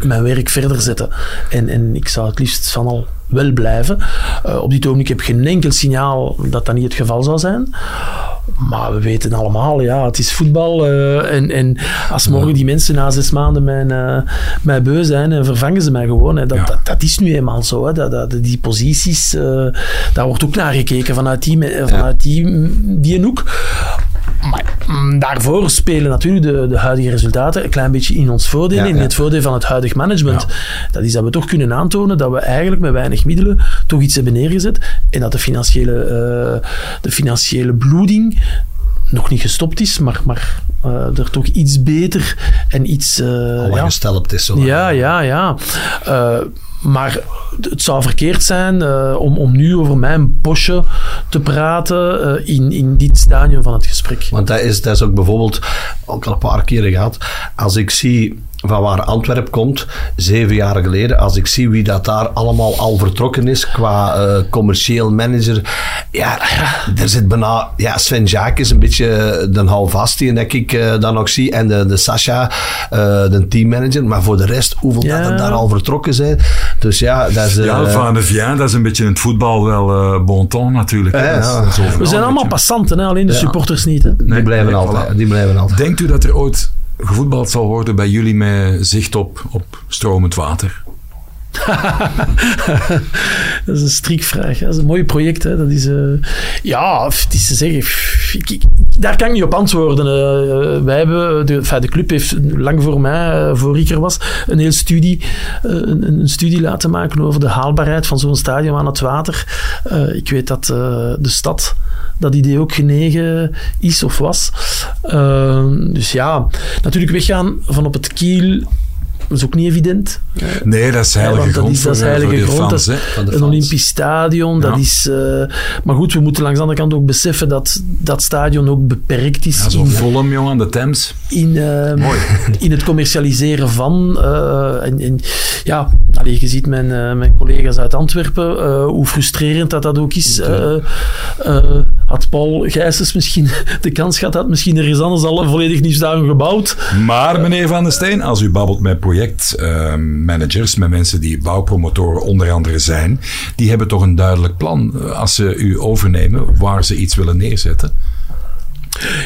mijn werk verder zetten. En, en ik zou het liefst van al wel blijven. Eh, op dit ogenblik heb ik geen enkel signaal dat dat niet het geval zou zijn. Maar we weten allemaal, ja, het is voetbal. eh, en, en als morgen die mensen na zes maanden mijn, mij beu zijn, en vervangen ze mij gewoon. Hè. Dat, Ja. dat, dat is nu eenmaal zo. Hè. Dat, dat, die posities, daar wordt ook naar gekeken vanuit die, vanuit die, die hoek. Maar mm, daarvoor spelen natuurlijk de, de huidige resultaten een klein beetje in ons voordeel. Ja, in ja. het voordeel van het huidig management. Dat is dat we toch kunnen aantonen dat we eigenlijk met weinig middelen toch iets hebben neergezet. En dat de financiële, eh, de financiële bloeding nog niet gestopt is, maar, maar eh, er toch iets beter en iets... Al ja, gestelpt is zo. ja, ja, ja. Maar het zou verkeerd zijn eh, om, om nu over mijn posje te praten eh, in, in dit stadium van het gesprek. Want dat is, dat is ook bijvoorbeeld, ook al een paar keren gehad, als ik zie van waar Antwerp komt, zeven jaar geleden, als ik zie wie dat daar allemaal al vertrokken is qua eh, commercieel manager, ja, er zit bijna, ja, Sven Jaak is een beetje de houvast die dat ik eh, dan nog zie, en de, de Sascha, eh, de teammanager, maar voor de rest, hoeveel Ja. dat er daar al vertrokken zijn. Dus ja, dat is... eh, Ja, Van de Vien, dat is een beetje in het voetbal wel eh bon ton natuurlijk. Ja, Dat is- ja. dat is overal We zijn allemaal beetje. passanten, hè? alleen de Ja. supporters niet. Hè? die blijven nee, altijd. voilà. Die blijven altijd. Denkt u dat er ooit gevoetbald zal worden bij jullie met zicht op, op stromend water? Dat is een strikvraag. Dat is een mooi project. Hè. Dat is, eh, ja, is te zeggen. daar kan ik niet op antwoorden. Eh, wij hebben, de, club heeft lang voor mij, eh, voor ik er was, een hele studie, een, een studie laten maken over de haalbaarheid van zo'n stadion aan het water. Ik weet dat de stad dat idee ook genegen is of was. Dus ja, natuurlijk weggaan van op het kiel. Dat is ook niet evident. Nee, dat is heilige grond dat is heilige grond, fans. dat een. Olympisch stadion, dat is... eh, maar goed, we moeten langs de andere kant ook beseffen dat dat stadion ook beperkt is Ja, zo Vollem, jong, aan de Thames. in, eh, in het commercialiseren van. eh, en, en, ja, allee, je ziet mijn, mijn collega's uit Antwerpen, hoe frustrerend dat dat ook is. Had Paul Gijsens misschien de kans gehad, had misschien er is anders al een volledig nieuw stadion gebouwd. Maar meneer Van der Steen, als u babbelt met projectmanagers, met mensen die bouwpromotoren onder andere zijn, die hebben toch een duidelijk plan als ze u overnemen waar ze iets willen neerzetten.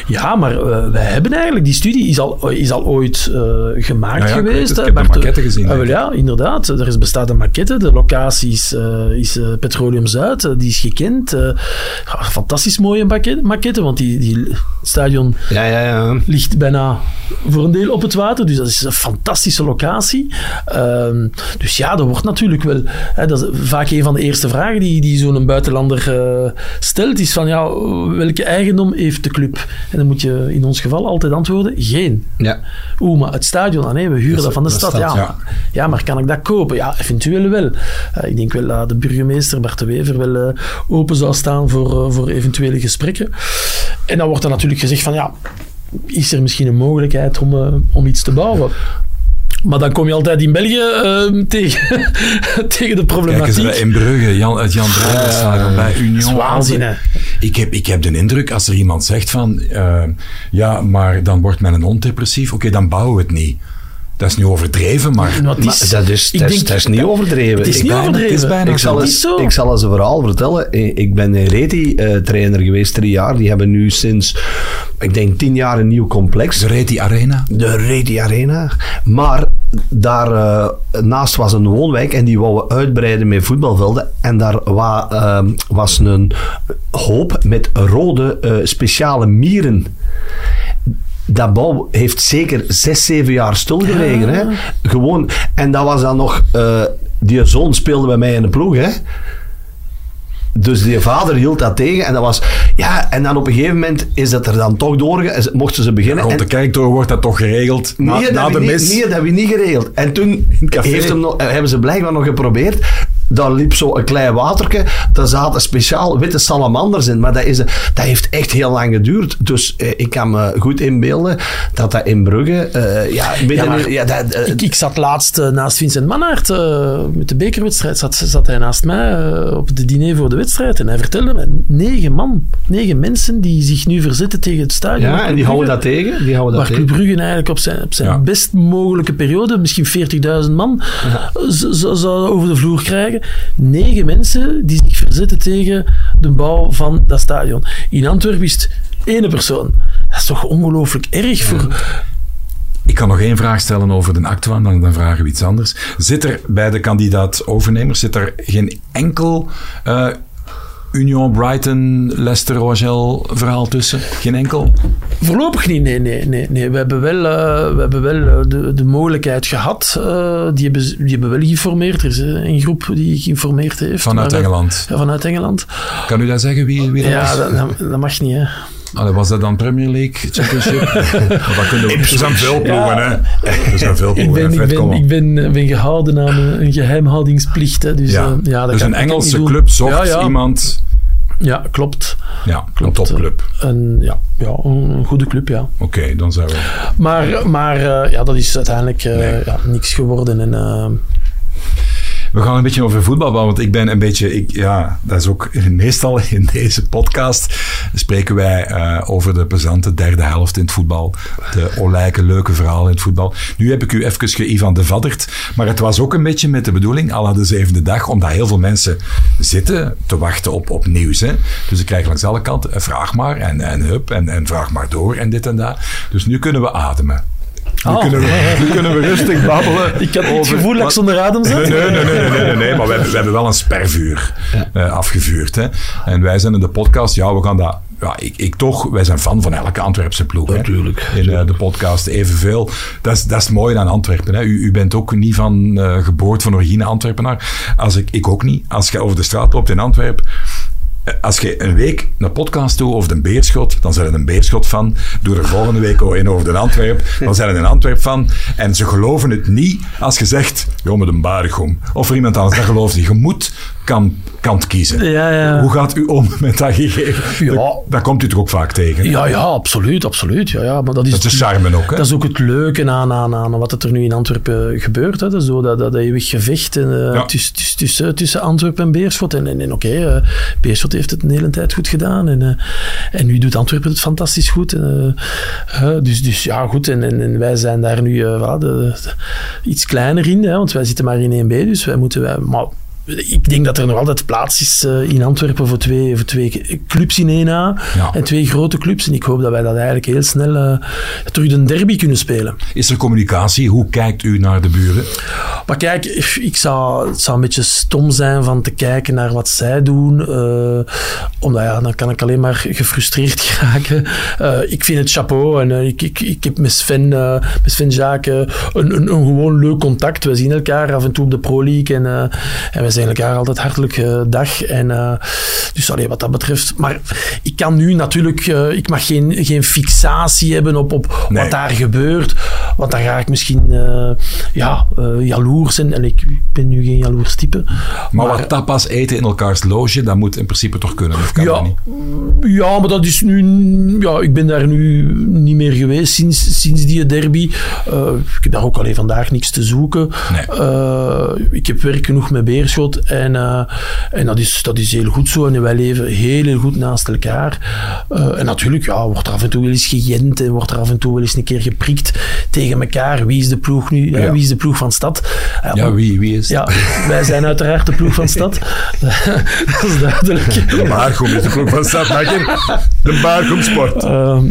Ja, maar eh, wij hebben eigenlijk, die studie is al, is al ooit gemaakt ja, geweest. het. Ik heb de gezien, ja, inderdaad. Er is, bestaat een maquette. De locatie is, eh, is eh, Petroleum Zuid. die is gekend. Fantastisch mooie maquette, maquette want die, die, stadion Ja, ja, ja. ligt bijna voor een deel op het water. Dus dat is een fantastische locatie. Ehm, dus ja, dat wordt natuurlijk wel... Hè, dat is vaak een van de eerste vragen die, die zo'n buitenlander stelt. Is van, ja, welke eigendom heeft de club? En dan moet je in ons geval altijd antwoorden, geen. ja. Oeh, maar het stadion, ah nee, we huren Dat van de stad. ja. ja. Ja. maar kan ik dat kopen? Ja, eventueel wel. Eh, ik denk wel dat de burgemeester Bart de Wever wel eh, open zou staan voor, eh, voor eventuele gesprekken. En dan wordt er natuurlijk gezegd van ja, is er misschien een mogelijkheid om, om iets te bouwen? Maar dan kom je altijd in België eh, tegen, tegen de Kijk eens problematiek. bij in Brugge, Jan, het Jan Breiderstadion bij Union. dat is waanzin, hè. Ik heb, ik heb de indruk, als er iemand zegt van, eh, ja, maar dan wordt men een ondepressief, oké, dan bouwen we het niet. Dat is nu overdreven, maar... Maar het Maar is- dat is, ik dat is, denk- dat is niet overdreven. Het is Ik- niet bijna- overdreven. het is bijna Ik zal, Het eens, zo. ik zal eens een verhaal vertellen. Ik ik ben een Reti-trainer geweest drie jaar. Die hebben nu sinds, ik denk, tien jaar een nieuw complex. De Reti Arena. De Reti Arena. Maar daar eh, naast was een woonwijk en die wouden we uitbreiden met voetbalvelden. En daar wa- ehm, was een hoop met rode eh, speciale mieren. Dat bouw heeft zeker zes, zeven jaar stilgelegen. Hè? Gewoon. En dat was dan nog... eh, die zoon speelde bij mij in de ploeg, hè. Dus die vader hield dat tegen en dat was... Ja, en dan op een gegeven moment is dat er dan toch doorgegaan. Mochten ze beginnen. Rond en- de kerktoren wordt dat toch geregeld. Na, Nee, na dat de heb mis. niet, nee, dat hebben we niet geregeld. En toen heeft hem nog, hebben ze blijkbaar nog geprobeerd. Daar liep zo een klein waterke. Daar zaten speciaal witte salamanders in. Maar dat, is, dat heeft echt heel lang geduurd. Dus eh, ik kan me goed inbeelden dat dat in Brugge... eh, ja, midden Ja, maar in- ja, dat, eh, Ik, ik zat laatst naast Vincent Mannaert met de bekerwedstrijd. Zat, zat hij naast mij op het diner voor de wedstrijd. En hij vertelde me, negen man, negen mensen die zich nu verzetten tegen het stadion. ja, en die houden dat tegen. Die houden dat Waar. Club Brugge eigenlijk op zijn, op zijn Ja. best mogelijke periode, misschien 40.000 man, zou over de vloer krijgen. Negen mensen die zich verzetten tegen de bouw van dat stadion. In Antwerpen is het ene persoon. Dat is toch ongelooflijk erg voor... Ik kan nog één vraag stellen over de Actua, dan, dan vragen we iets anders. Zit er bij de kandidaat-overnemers zit er geen enkel eh, Union, Brighton, Leicester, Rochelle verhaal tussen? Geen enkel? Voorlopig niet, nee. nee, nee, nee. We hebben wel, eh, we hebben wel eh, de, de mogelijkheid gehad. eh, die, hebben, die hebben wel geïnformeerd. Er is een groep die geïnformeerd heeft. Vanuit maar, Engeland. Ja, vanuit Engeland. Kan u dat zeggen wie, wie dat Ja, was? dat, dat- dat mag niet, hè. Allee, was dat dan Premier League, Championship? Dat kunnen we... Er zijn veel ploegen, Ja. hè? Er zijn veel Ik ploegen. ben, ik, Fred, kom ben, ik ben, ben gehouden aan een, een geheimhoudingsplicht. Hè, dus Ja. eh, ja, dat dus kan- een ik Engelse niet doen. club zocht Ja, ja. iemand Ja, klopt. Ja, een Klopt. topclub. En, ja, ja, een goede club, ja. Oké, dan zijn we... Maar, maar eh, ja, dat is uiteindelijk eh, Nee. ja, niks geworden. En, We gaan een beetje over voetbal want ik ben een beetje... Ik, ja, dat is ook meestal in deze podcast spreken wij eh, over de plezante derde helft in het voetbal. De olijke, leuke verhalen in het voetbal. Nu heb ik u even ge-Ivan de Vaddert, maar het was ook een beetje met de bedoeling, la de zevende dag, omdat heel veel mensen zitten te wachten op, op nieuws. Hè? Dus ik krijg langs alle kanten, eh, vraag maar en, en hup, en, en vraag maar door en dit en dat. Dus nu kunnen we ademen. Nu, Oh. kunnen, we, nu kunnen we rustig babbelen. ik had niet het gevoel dat ik zonder adem zat. Nee, nee, nee, nee, nee, nee, nee, maar we hebben, we hebben wel een spervuur eh, afgevuurd. Hè. En wij zijn in de podcast, ja, we gaan dat. Ja, ik, ik toch, wij zijn fan van elke Antwerpse ploeg. hè. Natuurlijk, In eh, de podcast evenveel. Dat is, dat is het mooie aan Antwerpen. Hè. U, u bent ook niet van eh, geboorte van origine Antwerpenaar. Als ik, ik ook niet. Als je over de straat loopt in Antwerpen. Als je een week een podcast doet over de Beerschot, dan zijn er een Beerschot van. Doe er volgende week ook een over de Antwerp, dan zijn er een Antwerp van. En ze geloven het niet als je zegt, joh, met een Baregom. Of voor iemand anders, dat gelooft niet. Je moet kan, kant kiezen. Ja, ja. Hoe gaat u om met dat gegeven? Ja. Dat, dat komt u toch ook vaak tegen? Ja, ja, absoluut, absoluut. Ja, ja, maar dat is, Dat is de charme ook, hè? dat is ook het leuke aan, aan, aan wat er nu in Antwerpen gebeurt. Hè. Dat, is zo dat, dat eeuwig gevecht eh, Ja. tussen, tussen, Antwerpen en Beerschot. En, en, en oké, eh, Beerschot heeft het een hele tijd goed gedaan. En, eh, en nu doet Antwerpen het fantastisch goed. En, dus, dus ja, goed. En, en, en wij zijn daar nu eh, voilà, de, de- iets kleiner in, hè, want wij zitten maar in 1B. Dus wij moeten... Wij, maar, ik denk dat er nog altijd plaats is eh, in Antwerpen voor twee, voor twee clubs in 1A. Ja. En twee grote clubs. En ik hoop dat wij dat eigenlijk heel snel eh, terug een derby kunnen spelen. Is er communicatie? Hoe kijkt u naar de buren? Maar kijk, ik zou, het zou een beetje stom zijn van te kijken naar wat zij doen. eh, omdat ja, dan kan ik alleen maar gefrustreerd geraken. Ik vind het chapeau. En ik, ik, ik heb met Sven, met Sven Jaak een, een, een gewoon leuk contact. We zien elkaar af en toe op de Pro League. En, en we zijn elkaar altijd hartelijk eh, dag. En, eh, dus allee, wat dat betreft. Maar ik kan nu natuurlijk... eh, ik mag geen, geen fixatie hebben op, op Nee. wat daar gebeurt. Want dan ga ik misschien ja, jaloers zijn. En ik ben nu geen jaloers type. Maar, wat tapas eten in elkaars loge, dat moet in principe toch kunnen, of kan dat Ja, niet? ja, maar dat is nu... Ja, ik ben daar nu niet meer geweest sinds, sinds die derby. Eh, ik heb daar ook alleen vandaag niks te zoeken. Nee. Eh, ik heb werk genoeg met Beerschot. En, eh, en dat, is, dat is heel goed zo. En wij leven heel, heel goed naast elkaar. En natuurlijk ja, wordt er af en toe wel eens gegend. En wordt er af en toe wel eens een keer geprikt tegen elkaar. Wie is de ploeg nu? Ja. Wie is de ploeg van stad? Ja, wie, wie is ja, wij zijn uiteraard de ploeg van stad. dat is duidelijk. De Baargom is de ploeg van Stad De Baargom Sport. Ehm,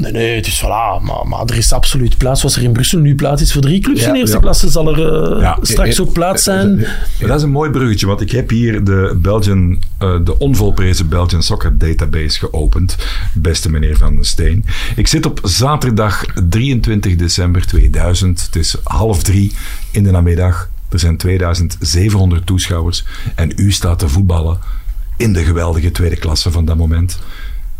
nee, nee, het is voilà. Maar, maar er is absoluut plaats. Zoals er in Brussel nu plaats is voor drie clubs Ja, in eerste ja. klasse, zal er eh, Ja. straks ook plaats zijn. Maar dat is een mooi bruggetje, want ik heb hier de, Belgian, eh, de onvolprezen Belgian Soccer Database geopend. Beste meneer Van den Steen. Ik zit op zaterdag 23 december 2000. Het is half drie in de namiddag. Er zijn 2700 toeschouwers. En u staat te voetballen in de geweldige tweede klasse van dat moment.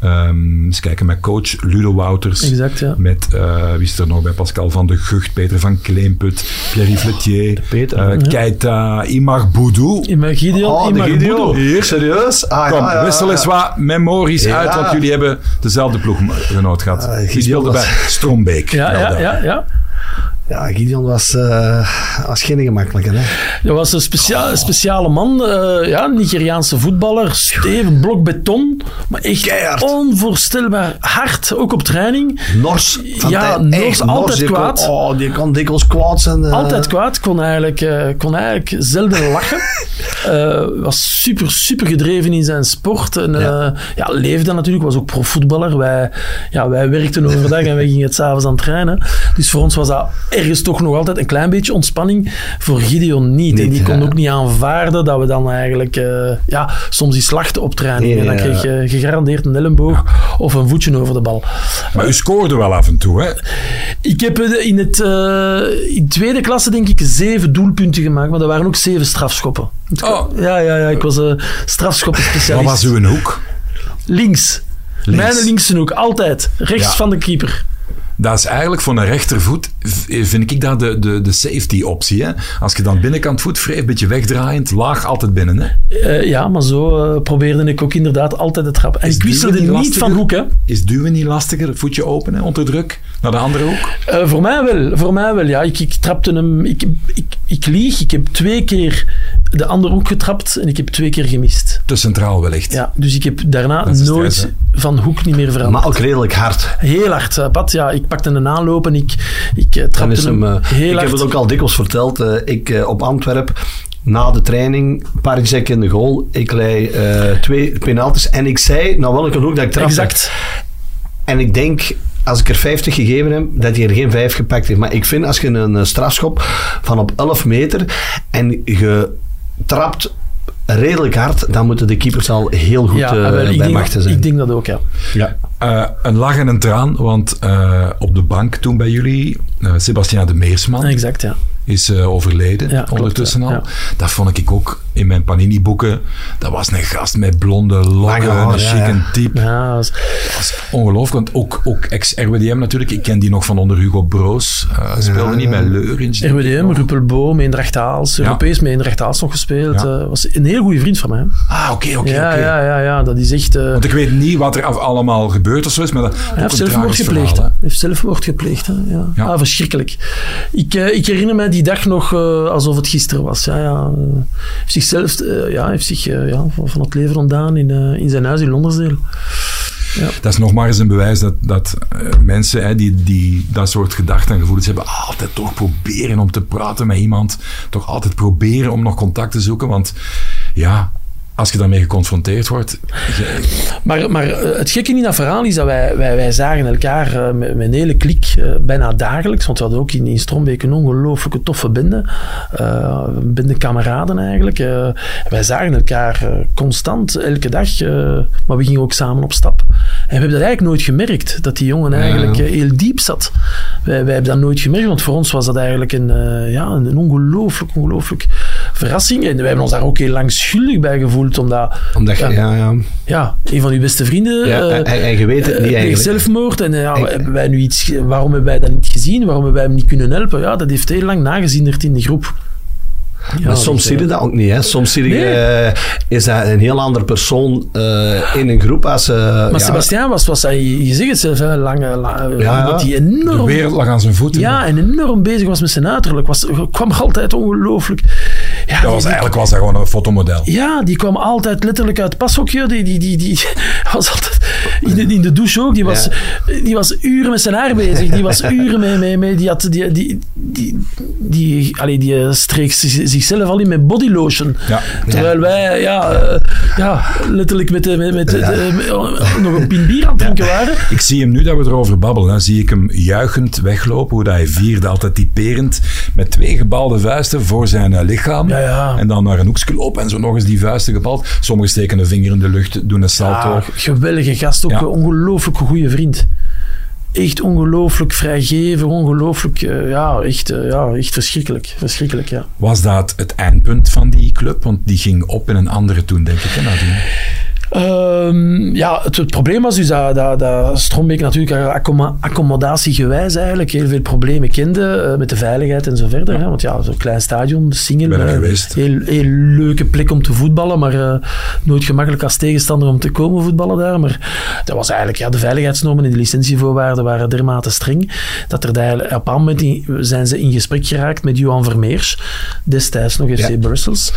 Ehm eens kijken met coach Ludo Wouters. Exact, ja. Met, eh, wie is er nog bij? Pascal van de Gucht, Peter van Kleemput, Pierre-Yves Letier, Peter, eh, Keita, Imar Boudou. Mijn Gideon, Oh, Gideon. Boedo. Hier, serieus? Ah, Kom, ja, ja, wissel eens ja. wat memories Ja. uit, want jullie hebben dezelfde ploeggenoot gehad. Ah, Die Gideon speelde was- bij Strombeek. Ja, ja, ja, ja. Gideon was, eh, was geen gemakkelijke. Hè? Dat was een specia een speciale man. eh ja, Nigeriaanse voetballer. Steven, blok beton. Maar echt Keihard. onvoorstelbaar hard. Ook op training. Nors. Van Ja, Nors, echt, altijd die kon- kwaad. oh, die kon dikwijls kwaad zijn. eh. Altijd kwaad, kon eigenlijk, kon eigenlijk zelden lachen. Was super, super gedreven in zijn sport. En, ja. ja, leefde natuurlijk, was ook profvoetballer. Wij, ja, wij werkten overdag en wij gingen het s'avonds aan het trainen. Dus voor ons was dat ergens toch nog altijd een klein beetje ontspanning. Voor Gideon niet. en Niet, die kon ja. ook niet aanvaarden dat we dan eigenlijk eh, ja, soms die slachten op training. En dan Ja. kreeg je gegarandeerd een elleboog of een voetje over de bal. Maar u scoorde wel af en toe, hè? Ik heb eh, in, het, eh, in tweede klasse denk ik zeven doelpunten gemaakt, maar dat waren ook zeven strafschoppen. Oh. Ja, ja, ja, ik was een strafschoppen Wat specialist. was uw hoek? Links. Links. Mijn linkse hoek, altijd. Rechts Ja. van de keeper. Dat is eigenlijk voor een rechtervoet, v- vind ik dat de, de, de safety optie. Hè? Als je dan binnenkant voet vreef, een beetje wegdraaiend, laag altijd binnen. Hè? Eh, ja, maar zo eh, probeerde ik ook inderdaad altijd het trap. En Is ik wisselde niet niet van hoek, hè. Is duwen niet lastiger? Voetje open, hè? onder druk, naar de andere hoek? Eh, voor mij wel, voor mij wel. Ja, ik, ik trapte hem. Ik, ik, ik lieg. Ik heb twee keer de andere hoek getrapt en ik heb twee keer gemist. Te centraal wellicht. Ja, dus ik heb daarna nooit stress, van hoek niet meer veranderd. Maar ook redelijk hard. Heel hard, eh, Pat. Ja, ik pakte een aanloop en ik, ik eh, trapte hem, hem, eh, heel ik hard. heb het ook al dikwijls verteld. eh, ik op Antwerp, na de training, een paar sec in de goal. Ik lei eh, twee penalties. En ik zei, nou welke hoek dat ik trapte. Exact. En ik denk, als ik er 50 gegeven heb, dat hij er geen 5 gepakt heeft. Maar ik vind, als je een strafschop van op 11 meter en je trapt redelijk hard, dan moeten de keepers al heel goed Ja, eh, ik, bij denk, machten zijn. ik denk dat ook, ja. ja. Eh, een lach en een traan, want eh, op de bank toen bij jullie, eh Sebastiaan de Meersman Exact, ja. Is eh, overleden Ja, klopt, ondertussen ja. al. Ja. Dat vond ik ook in mijn Panini-boeken. Dat was een gast met blonde haar, een ja. type. ja dat was ongelooflijk, want ook, ook ex-RWDM natuurlijk. Ik ken die nog van onder Hugo Broos. Eh speelde Ja, niet ja. bij Leurens. RWDM, Ruppelboom, Eendracht Haals, Ja. Europees met Eendracht Haals nog gespeeld. Ja. Eh, was een heel goede vriend van mij. Ah, oké, oké, ja, oké. ja, ja, ja, dat is echt... eh, Want ik weet niet wat er af- allemaal gebeurd of zo is, maar dat Hij heeft zelfmoord gepleegd. Hij heeft zelfmoord gepleegd. Hè. Ja. Ja. Ah, verschrikkelijk. Ik, ik herinner me die dag nog eh, alsof het gisteren was. Ja, ja. eh, heeft zichzelf eh, ja, heeft zich ja, van het leven ontdaan in, in zijn huis in Londersdale. Dat is nog maar eens een bewijs dat, dat mensen hè, die, die dat soort gedachten en gevoelens hebben, altijd toch proberen om te praten met iemand. Toch altijd proberen om nog contact te zoeken. Want ja, als je daarmee geconfronteerd wordt. je- Maar, maar eh, het gekke in dat verhaal is dat wij, wij, wij zagen elkaar eh, met, met een hele klik eh, bijna dagelijks. Want we hadden ook in, in Strombeek een ongelooflijke toffe bende. Een bende kameraden eigenlijk. Wij zagen elkaar constant, elke dag. maar we gingen ook samen op stap. En we hebben dat eigenlijk nooit gemerkt, dat die jongen eigenlijk heel diep zat. Wij, wij hebben dat nooit gemerkt, want voor ons was dat eigenlijk een, ja, een ongelooflijk, ongelooflijk verrassing. En wij hebben ons daar ook heel lang schuldig bij gevoeld, omdat Omdat je, Ja. ja, ja. ja, een van uw beste vrienden Ja, eh, en, en je weet het eh, niet eigenlijk. zelfmoord. En eh, ja, hebben wij nu iets, waarom hebben wij dat niet gezien? Waarom hebben wij hem niet kunnen helpen? Ja, dat heeft heel lang nagezinderd in de groep. Ja, maar soms dus, zie je dat ook niet. Hè. Soms zie je, Nee. eh, is dat een heel andere persoon eh, in een groep als... eh, Maar ja, Sebastiaan was, was hij, je zegt het zelf, hè, lange, la, Ja. die De enorm, wereld lag aan zijn voeten. ja, en enorm bezig was met zijn uiterlijk. Was, kwam altijd ongelooflijk. Ja, dat was, die- eigenlijk was dat gewoon een fotomodel. Ja, die kwam altijd letterlijk uit het pashokje. Die, die, die, die was altijd in de, in de douche ook. Die was, die was uren met zijn haar bezig. Die was uren mee. mee, mee die, had, die, die, die, die, allee, die eh, streek zich- zichzelf al in met bodylotion. Ja. Terwijl wij ja, eh, ja, letterlijk met, de- met, met, eh, nog een pint bier aan het drinken waren. Ik zie hem nu dat we erover babbelen. Dan zie ik hem juichend weglopen. Hoe dat hij vierde, altijd typerend. Met twee gebalde vuisten voor zijn eh, lichaam. En dan naar een hoekje lopen en zo nog eens die vuisten gebald. Sommigen steken een vinger in de lucht, doen een salto. Geweldige gast, ook Ja. een ongelooflijk goede vriend. Echt ongelooflijk vrijgeven, ongelooflijk, eh, ja, echt, eh, ja, echt verschrikkelijk. Verschrikkelijk, ja. Was dat het eindpunt van die club? Want die ging op in een andere toen, denk ik. Hè, nadien. Ehm, ja, het, het probleem was dus dat, dat, dat Strombeek natuurlijk accommo- accommodatiegewijs eigenlijk heel veel problemen kende eh, met de veiligheid en zo verder. Hè? Want ja, zo'n klein stadion, de single, Ben er eh, heel, heel leuke plek om te voetballen, maar eh, nooit gemakkelijk als tegenstander om te komen voetballen daar. Maar dat was eigenlijk, ja, de veiligheidsnormen en de licentievoorwaarden waren dermate streng, dat er daar, op een moment in- zijn ze in gesprek geraakt met Johan Vermeers, destijds nog FC Ja. Brussels.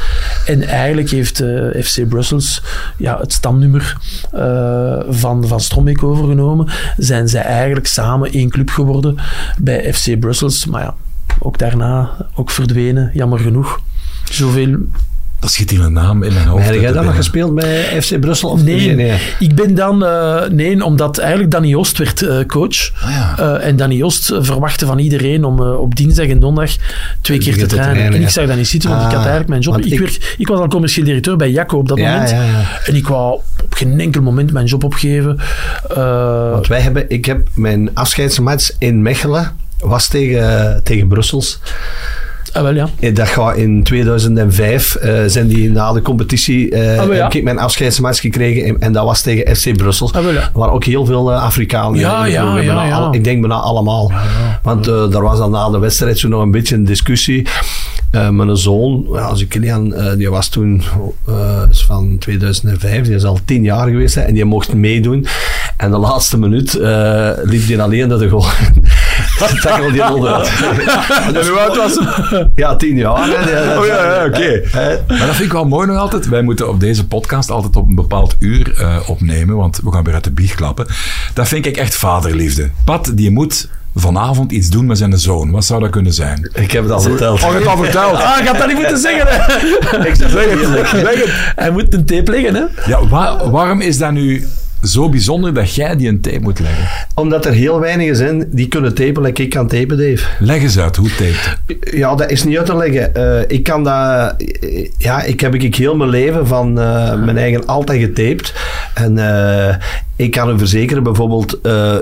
En eigenlijk heeft FC Brussels ja, het stamnummer eh, van, van Strombeek overgenomen. Zijn zij eigenlijk samen één club geworden bij FC Brussels. Maar ja, ook daarna ook verdwenen, jammer genoeg. Zoveel Dat schiet in een naam in mijn hoofd. Maar heb jij dan nog gespeeld bij FC Brussel? Of Nee, nee. ik ben dan... eh, nee, omdat eigenlijk Danny Oost werd eh, coach. Ah, ja. Eh, en Danny Oost verwachtte van iedereen om op dinsdag en donderdag twee keer te te trainen. En ik zag dat niet zitten, want ik had Ah, eigenlijk mijn job... Ik, ik- werd, ik was al commercieel directeur bij Jacco op dat Ja, moment. ja, ja. En ik wou op geen enkel moment mijn job opgeven. Eh, Want wij hebben, ik heb mijn afscheidsmatch in Mechelen was tegen, tegen Brussels. Ah, wel ja. Eh, Dat gaat in 2005 eh, zijn die na de competitie Ah, wel ja. heb ik mijn afscheidsmatch gekregen en, en dat was tegen FC Brussel. Ah, wel ja. Waar ook heel veel Afrikanen Ja, ja, ja, al- ik denk bijna allemaal. Want eh er was dan na de wedstrijd zo nog een beetje een discussie. Mijn zoon, als ik Kilian, eh, die was toen is van 2005, die is al tien jaar geweest hè, en die mocht meedoen. En de laatste minuut liep die alleen naar de goal. Tackelde die onderuit. En hoe oud was het? Ja, tien jaar. hè. Oh ja, ja oké. Eh, Maar dat vind ik wel mooi nog altijd. Wij moeten op deze podcast altijd op een bepaald uur eh, opnemen, want we gaan weer uit de biecht klappen. Dat vind ik echt vaderliefde. Pat, die moet vanavond iets doen met zijn zoon. Wat zou dat kunnen zijn? Ik heb het al verteld. Oh, je hebt het al verteld. Ah, ik had dat niet moeten zeggen. Hè. Ik zeg het, zeg het. Hij moet een tape leggen, hè. Ja, wa- waarom is dat nu zo bijzonder dat jij die een tape moet leggen? Omdat er heel weinigen zijn die kunnen tapen, like ik kan tapen, Dave. Leg eens uit, hoe tape? Ja, dat is niet uit te leggen. Eh, ik kan dat... Ja, ik heb ik heel mijn leven van eh, mijn eigen altijd getaped. En eh, ik kan u verzekeren, bijvoorbeeld eh,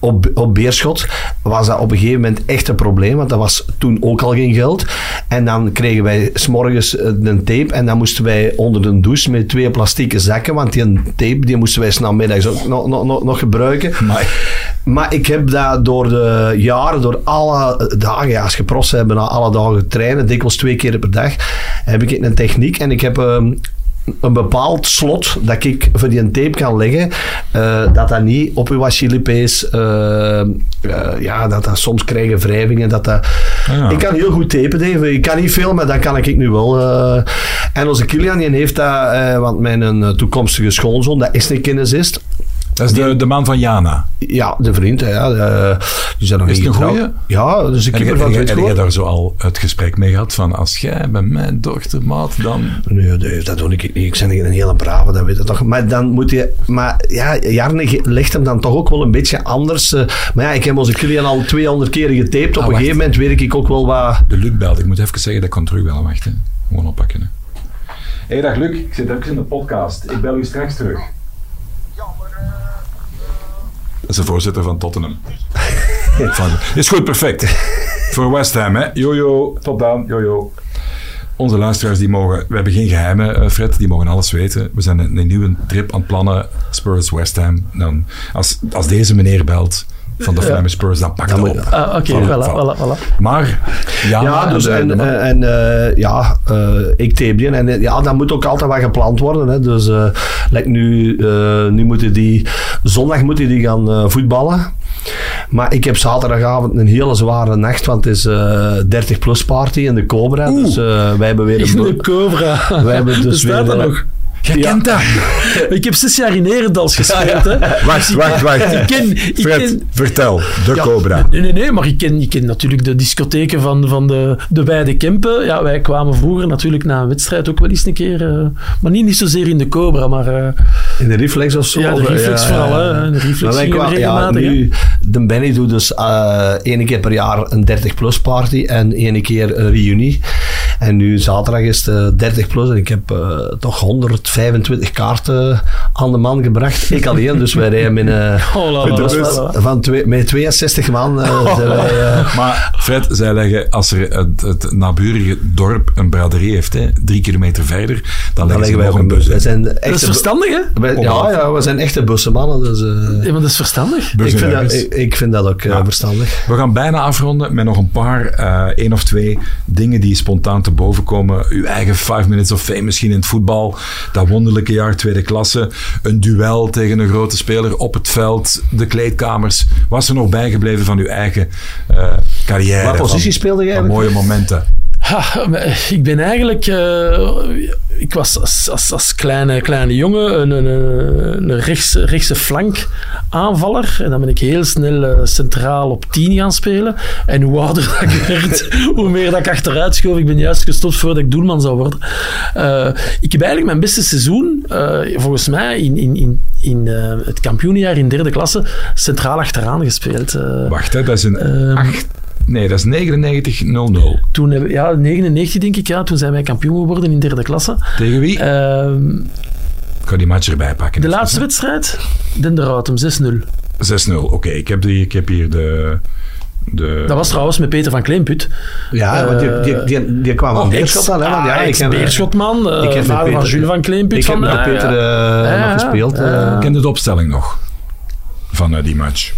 op, op Beerschot was dat op een gegeven moment echt een probleem, want dat was toen ook al geen geld. En dan kregen wij s'morgens eh, een tape en dan moesten wij onder de douche met twee plastieke zakken, want die tape die moesten wij s'namiddags ook nog, nog, nog, nog gebruiken. Maar, Maar ik heb dat door de jaren, door alle dagen, ja, als je pros hebt, bijna alle dagen trainen, dikwijls twee keer per dag, heb ik een techniek en ik heb ehm, een bepaald slot dat ik voor die een tape kan leggen, eh, dat dat niet op uw Achillespees, eh, eh, ja, dat dat soms krijgen wrijvingen, dat dat... Ja. Ik kan heel goed tapen, Dave. Ik kan niet veel, maar dat kan ik nu wel. en onze Kilian, die heeft dat, want mijn toekomstige schoonzoon, dat is een kinesist, dat is de, de man van Jana. ja, de vriend, hè, ja. De, die zijn nog Is niet het een goeie? Ja, dus Heb keeper van heb Witgoor. daar zo al het gesprek mee gehad van als jij bij mijn dochter maat, dan... Nee, nee, dat doe ik niet. Ik ben een hele brave, dat weet je toch. Maar dan moet je... Maar ja, Jarne legt hem dan toch ook wel een beetje anders. eh. maar ja, ik heb onze Kilian al 200 keren getaped. Op Ah, een gegeven moment weet ik ook wel wat... De Luc belt. Ik moet even zeggen dat ik kan terugbellen. Wacht, hè. Gewoon oppakken. Hè. Hey, dag Luc. Ik zit even in de podcast. Ik bel u straks terug. Dat is de voorzitter van Tottenham. Is goed, perfect. Voor West Ham, hè. Jojo, tot dan. Jojo. Onze luisteraars, die mogen... We hebben geen geheimen, eh, Fred. Die mogen alles weten. We zijn een, een nieuwe trip aan het plannen. Spurs, West Ham. Dan, als, als deze meneer belt van de Flemish Spurs, dat moet- op. Ah, Oké, Voilà, voilà, voilà. voilà, voilà. Maar... Ja, Ja, dus en, de- en, en, eh, ja, eh, ik die. En eh, ja, dat moet ook altijd wat gepland worden. Hè. Dus eh, like nu, eh, nu moeten die... Zondag moeten die gaan eh, voetballen. Maar ik heb zaterdagavond een hele zware nacht, want het is eh 30 plus party in de Cobra. Dus eh, wij hebben weer In een... de Cobra. Wij hebben dus Bestaat weer, eh, nog? Jij Ja. kent dat. Ik heb zes jaar in Herendals gespeeld, hè. Wacht, wacht, wacht. Ik ken... Ik Fred, ken vertel. De Ja, Cobra. Nee, nee, nee, maar ik ken, ik ken natuurlijk de discotheken van, van de, de beide Kempen. Ja, wij kwamen vroeger natuurlijk na een wedstrijd ook wel eens een keer, eh, maar niet, niet zozeer in de Cobra, maar eh, In de reflex of zo? Ja, de reflex vooral, hè. De reflex Maar kwamen- ja, regelmatig, nu, de Benny doet dus eh één keer per jaar een 30 plus party en één keer een reunie. En nu zaterdag is het 30 plus en ik heb eh, toch 125 kaarten aan de man gebracht. Ik alleen, dus wij rijden in, eh, la, la, la, van- twee, met 62 man. eh, zijn wij, Maar Fred, zij leggen, als er het, het naburige dorp een braderie heeft, hè, drie kilometer verder, dan dan leggen wij nog ook een bus. zijn Dat is verstandig, hè? wij- ja, ja, we zijn echte bussenmannen. Dus, eh, Ja, maar dat is verstandig. Ik, vind dat, ik, ik vind dat ook Ja. verstandig. We gaan bijna afronden met nog een paar, eh één of twee dingen die spontaan te boven komen. Uw eigen five minutes of fame misschien in het voetbal. Dat wonderlijke jaar tweede klasse. Een duel tegen een grote speler op het veld. De kleedkamers. Was er nog bijgebleven van uw eigen eh, carrière? Wat positie speelde jij mooie momenten. Ha, ik ben eigenlijk... eh, ik was als, als, als kleine, kleine jongen een, een, een rechtse, rechtse flank aanvaller. En dan ben ik heel snel eh, centraal op 10 gaan spelen. En hoe ouder dat ik werd, hoe meer dat ik achteruit schoof. Ik ben juist gestopt voordat ik doelman zou worden. Eh, ik heb eigenlijk mijn beste seizoen, volgens mij, in, in, in, in het kampioenjaar in derde klasse, centraal achteraan gespeeld. Wacht, hè, dat is een Ehm, acht- Nee, dat is 99-0-0. toen hebben, ja, 99 denk ik, ja, toen zijn wij kampioen geworden in derde klasse. Tegen wie? Ehm, Ik ga die match erbij pakken. de even, laatste wedstrijd, Den de Routem, 6-0. 6-0. Oké, ik, heb die- ik heb hier de, De, Dat was trouwens met Peter van Kleinput. Ja, want die, die, die, die kwam van Oh, Beerschot. Hè, want ja, ik heb, Beerschotman, eh, ik heb met vader van Jules van Kleinput. ik heb van, met eh, Peter ja. eh, Ja, nog gespeeld. ja. eh. Ik kende de opstelling nog van eh, die match.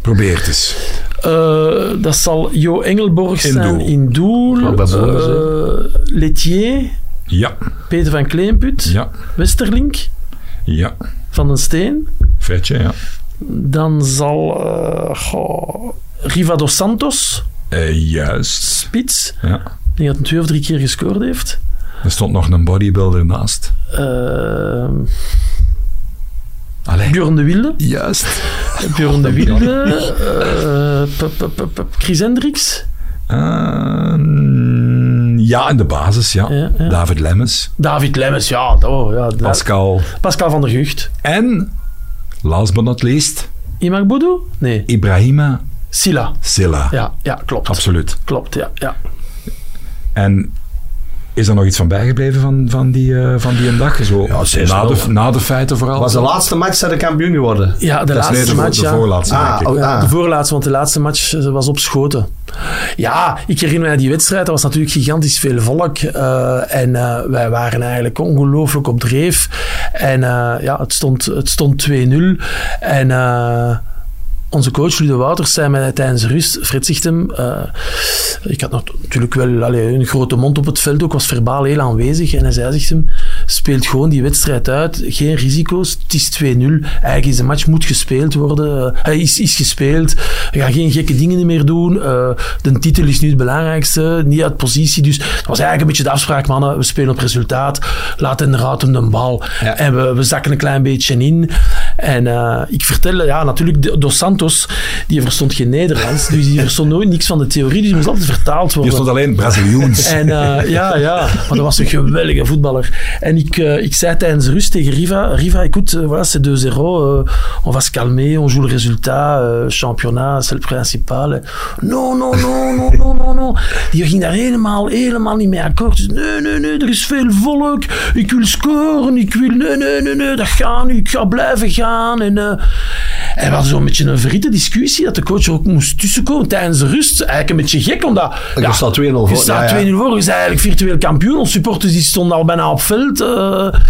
Probeer het eens. Eh, dat zal Jo Engelborg In zijn doel. in doel. Eh, Letier, Ja, Peter van Kleinput, ja, Westerlink, ja. Van den Steen. Fredje, ja. Dan zal eh, goh, Riva dos Santos, juist. spits. Ja. Ik denk dat hij twee of drie keer gescoord heeft. Er stond nog een bodybuilder naast. Eh Allee. De Wilde. Juist. De Wilde. eh, Chris Hendricks. Eh, ja, in de basis, ja. Ja, ja. David Lemmens, David Lemmens, ja. Oh, ja da- Pascal Pascal van der Gucht. en, last but not least, Imag Boudou? Nee. Ibrahima Silla. Silla. Ja, ja, klopt. Absoluut. Klopt, ja. ja. En is er nog iets van bijgebleven van, van, die, eh, van die een dag? Zo, Ja, na, de, na de feiten vooral? was de laatste match zijn de kampioen geworden. Ja, de Dat laatste de, match, de ja. voorlaatste, Ah, denk ik. oh, Ja, ah. de voorlaatste, want de laatste match eh, was op Schoten. Ja, ik herinner mij die wedstrijd. Dat was natuurlijk gigantisch veel volk. eh, en eh, wij waren eigenlijk ongelooflijk op dreef. En eh, ja, het stond, het stond 2-0. En eh, onze coach Ludo Wouters zei mij tijdens de rust, Fred zegt hem, eh, ik had nog natuurlijk wel allee, een grote mond op het veld, ook was verbaal heel aanwezig. En hij zei, zegt hem, speelt gewoon die wedstrijd uit, geen risico's, het is 2-0. Eigenlijk is de match moet gespeeld worden, Eh, hij is, is gespeeld, we gaan geen gekke dingen meer doen, Eh, de titel is nu het belangrijkste, niet uit positie. Dus het was eigenlijk een beetje de afspraak, mannen, we spelen op resultaat, laat inderdaad hem de bal. Ja. En we, we zakken een klein beetje in. En eh, ik vertelde, ja, natuurlijk, Dos Santos, die verstond geen Nederlands, dus die verstond nooit niks van de theorie, dus die moest altijd vertaald worden. stond alleen Braziliaans. En eh, ja, ja, maar dat was een geweldige voetballer. En ik, eh, ik zei tijdens de rust tegen Riva, Riva, écoute, voilà, c'est 2-0, euh, on va se calmer, on joue le résultat, championnat, c'est le principal. Non, non, non, non, non, non, non. Die ging daar helemaal, helemaal niet mee akkoord. Dus, nee, nee, nee, er is veel volk, ik wil scoren, ik wil, nee, nee, nee, nee, dat gaat niet, ik ga blijven gaan. En, eh, en we hadden zo'n beetje een verritte discussie, dat de coach er ook moest tussenkomen tijdens de rust. Eigenlijk een beetje gek, omdat... Je staat 2-0 voor. Je staat ja, ja. 2-0 voor, je bent eigenlijk virtueel kampioen. Onze supporters die stonden al bijna op veld. eh.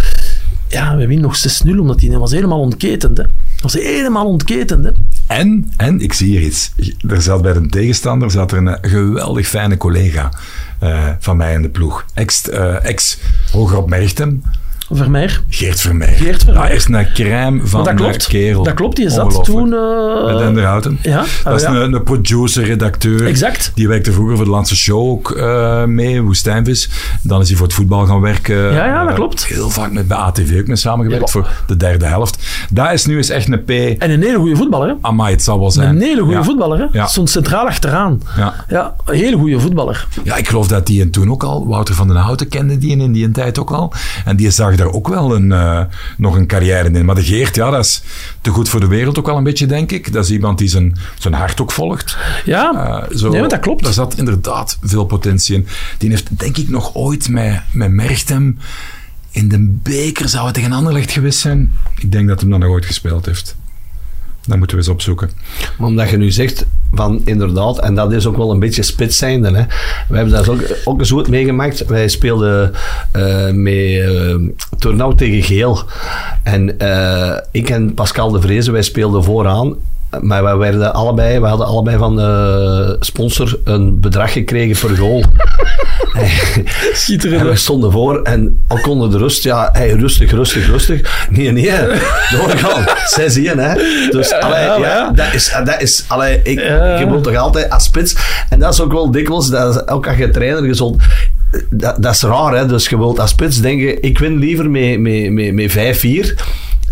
ja, we winnen nog 6-0, omdat die was helemaal ontketend. Hè. Dat was helemaal ontketend. Hè. En, en, ik zie hier iets. Er zat bij de tegenstander zat er een geweldig fijne collega eh, van mij in de ploeg. Ex, eh, ex hoger op Merchtem, Vermeer. Geert Vermeer. Geert Vermeer. Dat is een crème van dat klopt. kerel. Dat klopt, die zat toen... eh, Met Denderhouten. ja, Dat is ah, ja. een, een producer, redacteur. Exact. Die werkte vroeger voor de Landse Show ook eh, mee, Woestijnvis. Dan is hij voor het voetbal gaan werken. Ja, ja, dat Eh, klopt. Heel vaak met bij ATV ook mee samengewerkt Ja. voor de derde helft. Dat is nu eens echt een P. En een hele goede voetballer. Hè. Amai, het zal wel zijn. Een hele goede ja. voetballer. Hè. Ja. Stond centraal achteraan. Ja. Ja, een hele goede voetballer. Ja, ik geloof dat die en toen ook al, Wouter van den Houten kende die in die tijd ook al. En die zag daar ook wel een, eh, nog een carrière in. Maar de Geert, ja, dat is te goed voor de wereld ook wel een beetje, denk ik. Dat is iemand die zijn, zijn hart ook volgt. Ja, Eh, zo, nee, dat klopt. Daar zat inderdaad veel potentie in. Die heeft, denk ik, nog ooit met, met Merchtem in de beker, zou het tegen Anderlecht geweest zijn? Ik denk dat hij dat nog ooit gespeeld heeft. Dat moeten we eens opzoeken. Maar omdat je nu zegt van inderdaad, en dat is ook wel een beetje spits. Hè. We hebben dat ook, ook eens goed meegemaakt. Wij speelden eh met uh, tegen Geel. En eh, ik en Pascal de Vrezen, wij speelden vooraan. Maar wij werden allebei, we hadden allebei van de sponsor een bedrag gekregen per goal. Schitterend. En we stonden voor en ook onder de rust, ja, hey, rustig, rustig, rustig. Nee, nee, doorgaan. 6-1, hè. Dus, allee, ja, dat is, dat is allee, ik, Ja. je toch altijd als spits. En dat is ook wel dikwijls, dat is, ook als je trainer gezond, dat, dat is raar, hè. Dus je wilt als spits denken, ik win liever met, met, met, met 5-4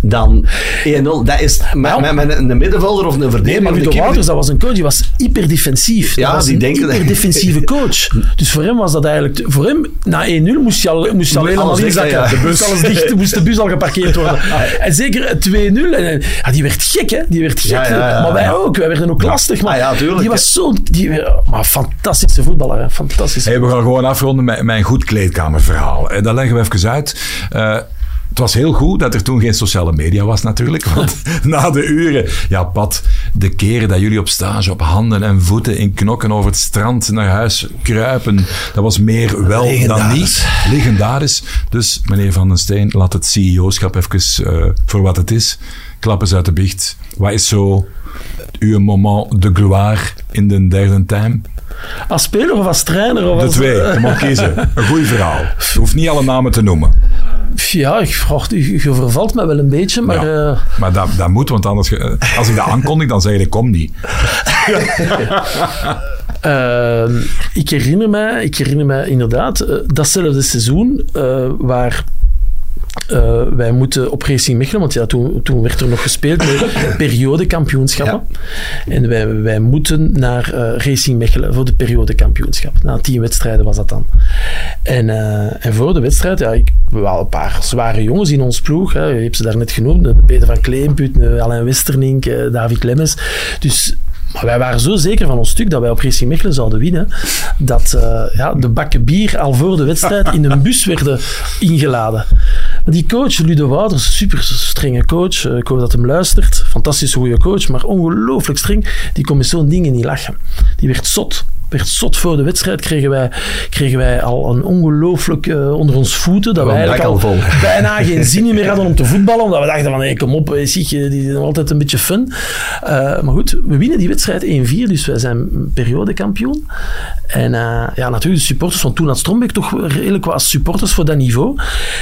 dan 1-0. Dat is met, met, met een middenvelder of een Nee, verdediger. maar of een Ludo. Wouters, dat was een coach, die was hyperdefensief. Ja, dat was die een denken dat- hyperdefensieve coach. Dus voor hem was dat eigenlijk... Voor hem, na 1-0 moest je al, moest je al helemaal alles dicht, inzakken. ja. De bus alles dicht, moest de bus al geparkeerd worden. En zeker 2-0. En, ja, die werd gek, hè. Die werd gek. Ja, ja, ja. maar wij ook. Wij werden ook lastig. Maar Ah, ja, tuurlijk. die was zo'n... die- Maar fantastische voetballer, hè. Fantastisch. Hey, we gaan gewoon afronden met mijn goed kleedkamerverhaal. Eh, Dat leggen we even uit. Eh, Het was heel goed dat er toen geen sociale media was natuurlijk. Want na de uren, ja Pat, de keren dat jullie op stage op handen en voeten in knokken over het strand naar huis kruipen, dat was meer wel dan niet. Legendarisch. Dus meneer Van den Steen, laat het CEO-schap even eh, voor wat het is. Klap eens uit de biecht. Wat is zo uw moment de gloire in de derde time? Als speler of als trainer? Of De als, twee, je mag kiezen. Een goed verhaal. Je hoeft niet alle namen te noemen. Ja, ik vraag, je, vervalt me wel een beetje, maar... Ja. eh, Maar dat, dat moet, want anders, als ik dat aankondig, dan zeg je, kom niet. Ehm, ik, herinner mij, ik herinner mij inderdaad eh, datzelfde seizoen eh, waar eh, wij moeten op Racing Mechelen, want ja, toen, toen werd er nog gespeeld met periodekampioenschappen. En wij, wij moeten naar eh, Racing Mechelen voor de periodekampioenschap. Na tien wedstrijden was dat dan. En, eh, en voor de wedstrijd, ja, ik, we hadden een paar zware jongens in ons ploeg. Hè, je hebt ze daar net genoemd. Peter van Kleemput, eh, Alain Westerlink, eh, David Lemmens. Dus maar wij waren zo zeker van ons stuk dat wij op Racing Mechelen zouden winnen, dat ja, de bakken bier al voor de wedstrijd in een bus werden ingeladen. Die coach, Ludo Wouters, super strenge coach, eh, ik hoop dat hem luistert, fantastische goede coach, maar ongelooflijk streng, die kon met zo'n dingen niet lachen. Die werd zot. Werd zot voor de wedstrijd, kregen wij, kregen wij al een ongelooflijk eh, onder ons voeten, dat wij eigenlijk al vol. bijna geen zin meer hadden om te voetballen, omdat we dachten van, hey, kom op, eh, zie je, die zijn altijd een beetje fun. Eh, maar goed, we winnen die wedstrijd 1-4, dus wij zijn periodekampioen. En ja, natuurlijk de supporters van toen had Strombeek toch redelijk wat supporters voor dat niveau.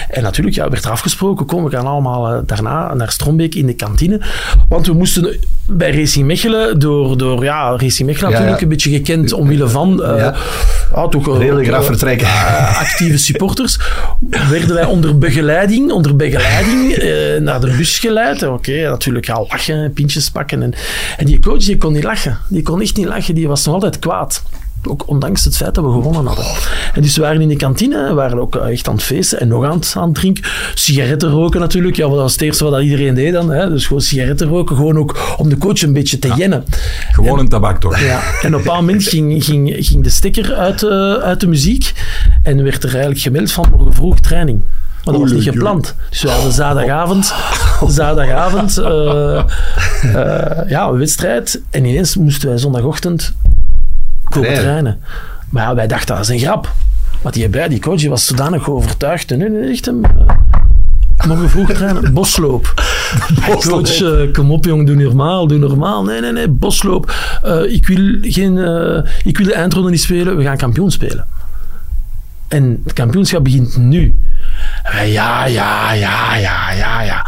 En natuurlijk, ja, werd er afgesproken, kom, we gaan allemaal daarna naar Strombeek in de kantine. Want we moesten bij Racing Mechelen, door, door ja, Racing Mechelen Ja, natuurlijk ja. een beetje gekend omwille van... eh, Ja. ja, toch, eh, Redelijk graf eh, vertrekken. actieve supporters, werden wij onder begeleiding, onder begeleiding naar de bus geleid. Oké, natuurlijk gaan lachen, pintjes pakken. En, en die coach die kon niet lachen. Die kon echt niet lachen, die was nog altijd kwaad. Ook ondanks het feit dat we gewonnen hadden. En dus we waren in de kantine, we waren ook echt aan het feesten en nog aan het, aan het drinken. Sigaretten roken natuurlijk, ja, dat was het eerste wat iedereen deed dan. Hè. Dus gewoon sigaretten roken, gewoon ook om de coach een beetje te jennen. Gewoon een tabak toch? Ja, en op een bepaald moment ging, ging, ging de stekker uit, eh, uit de muziek en werd er eigenlijk gemeld van morgen vroeg training. Maar dat was niet gepland. Dus we hadden zaterdagavond, zaterdagavond eh, eh, ja, een wedstrijd. En ineens moesten wij zondagochtend komen Trainen. trainen. Maar ja, wij dachten dat is een grap. Maar die, bij, die coach die was zodanig overtuigd. Nee, nee, echt hem. eh, Morgen vroeg trainen, bosloop. Coach, eh, kom op jong, doe normaal, doe normaal. Nee, nee, nee, bosloop. Eh, ik, wil geen, ik wil de eindronde niet spelen, we gaan kampioen spelen. En het kampioenschap begint nu. En Ja, ja, ja, ja, ja, ja.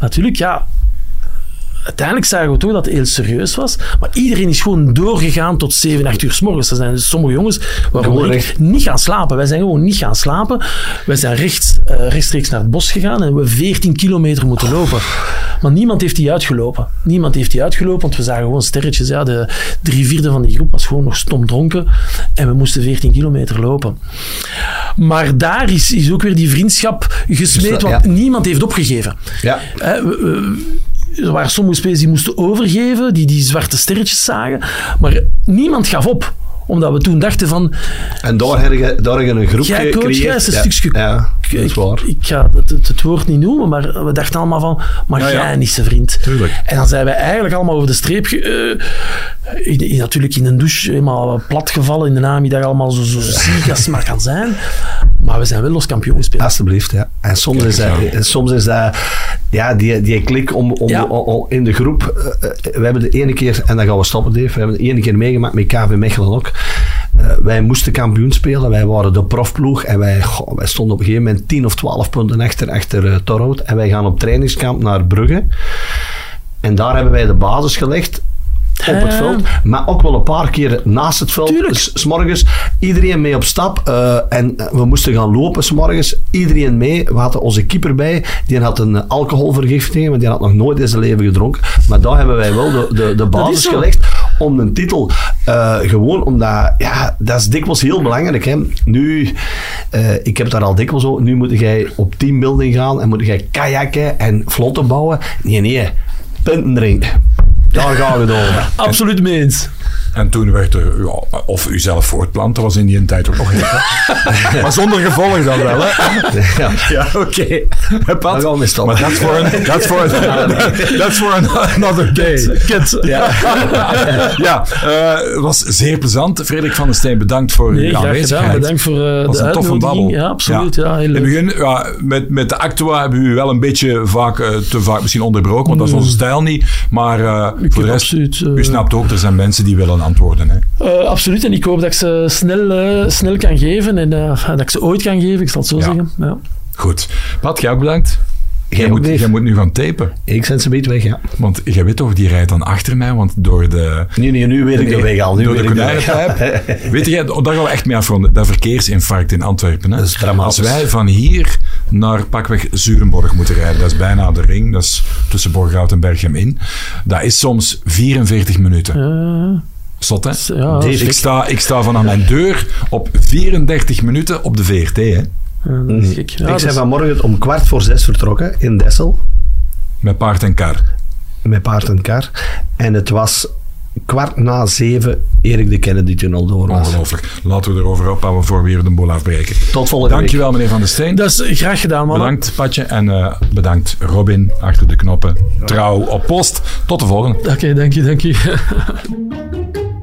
Natuurlijk, ja. Uiteindelijk zagen we toch dat het heel serieus was. Maar iedereen is gewoon doorgegaan tot 7, 8 uur s morgens. Er zijn dus sommige jongens Gewoon ik niet gaan slapen. Wij zijn gewoon niet gaan slapen. Wij zijn rechts, eh, rechtstreeks naar het bos gegaan en we hebben 14 kilometer moeten lopen. Maar niemand heeft die uitgelopen. Niemand heeft die uitgelopen, want we zagen gewoon sterretjes. Ja, de drie vierde van die groep was gewoon nog stom dronken. En we moesten 14 kilometer lopen. Maar daar is, is ook weer die vriendschap gesmeed, Ja. want niemand heeft opgegeven. Ja. We- we- er waren sommige spelers die moesten overgeven, die die zwarte sterretjes zagen. Maar niemand gaf op. Omdat we toen dachten van... En daar heb je, daar heb je een groep Jij coach, jij is een ja. stukje- Ja, dat is ik, waar. ik ga het, het, woord niet noemen, maar we dachten allemaal van... Maar Ja, ja. jij niet zijn vriend. Tuurlijk. En dan zijn wij eigenlijk allemaal over de streep... eh, in, in- natuurlijk in een douche helemaal platgevallen in de namiddag. Allemaal zo, zo ziek als het maar kan zijn. Maar we zijn wel los kampioen gespeeld. Alsjeblieft, ja. En soms Kijk is, dat, aan. soms is dat, ja, die, die klik om, om, Ja. om- om- in de groep. eh, eh, we hebben de ene keer, en dan gaan we stoppen, Dave. We hebben de ene keer meegemaakt met KV Mechelen ook. Eh, wij moesten kampioen spelen. Wij waren de profploeg. En wij, goh, wij stonden op een gegeven moment 10 of 12 punten achter, achter uh, Torhout. En wij gaan op trainingskamp naar Brugge. En daar hebben wij de basis gelegd op het Eh. veld, maar ook wel een paar keer naast het veld. Tuurlijk. S- 's morgens iedereen mee op stap eh, en we moesten gaan lopen 's morgens. Iedereen mee. We hadden onze keeper bij. Die had een eh, alcoholvergiftiging, want die had nog nooit in zijn leven gedronken. Maar daar hebben wij wel de, de, de is basis gelegd om een titel. Eh, gewoon omdat, ja, dat is dikwijls heel belangrijk. Hè. Nu, eh, ik heb daar al dikwijls over. Nu moet jij op teambuilding gaan en moet jij kajakken en vlotten bouwen. Nee, nee. Punten drinken. Daar gaan we over. Absoluut mee eens. En toen werd er, ja, of u zelf voortplanten, was in die tijd ook nog niet. maar zonder gevolg dan wel, hè? Ja. Ja, oké. Daar Pat, gaan we mee stoppen. maar dat is voor een, dat is voor een, dat voor een another day. Kent. Ja. Ja, eh, het was zeer plezant. Frederik van der Steen, bedankt voor Nee, uw aanwezigheid. gedaan. Bedankt voor eh, was de een toffe uitnodiging. babbel. Ja, absoluut. Ja. heel In het begin, ja, met, met de Actua hebben we u wel een beetje vaak, eh, te vaak misschien onderbroken, want dat is onze stijl niet. Maar eh, Ik voor de heb rest, absoluut, eh, u snapt ook, er zijn mensen die willen antwoorden. Hè. Eh, absoluut. En ik hoop dat ik ze snel, eh, snel kan geven. En dat ik ze ooit kan geven, ik zal het zo Ja. zeggen. Ja. Goed. Pat, jij ook bedankt. Jij moet, jij moet nu gaan tapen. Ik zet ze een beetje weg, ja. Want jij weet toch, die rijdt dan achter mij, want door de... Nee, nee, nu weet ik de weg al. Nu door weet de konijnenpijp. Weet je, daar gaan we echt mee afronden. Dat verkeersinfarct in Antwerpen. Hè? Dat is dramatisch. Als wij van hier naar pakweg Zurenborg moeten rijden, dat is bijna de ring, dat is tussen Borghout en Berchem in. Dat is soms 44 minuten. Eh, Zot, hè? ja, Ik sta, ik sta vanaf mijn deur op 34 minuten op de VRT, hè? Ja, dat is gek. Ja, ik ben is- vanmorgen om kwart voor zes vertrokken in Dessel. Met paard en kar. Met paard en kar. En het was kwart na zeven eer ik de Kennedy-tunnel door was. Ongelooflijk. Laten we erover ophouden voor we weer de boel afbreken. Tot volgende week. Dankjewel, meneer Van der Steen. dat is graag gedaan, man. Bedankt, Patje. En eh, bedankt, Robin, achter de knoppen. Trouw op post. Tot de volgende. Oké, dank je, dank je.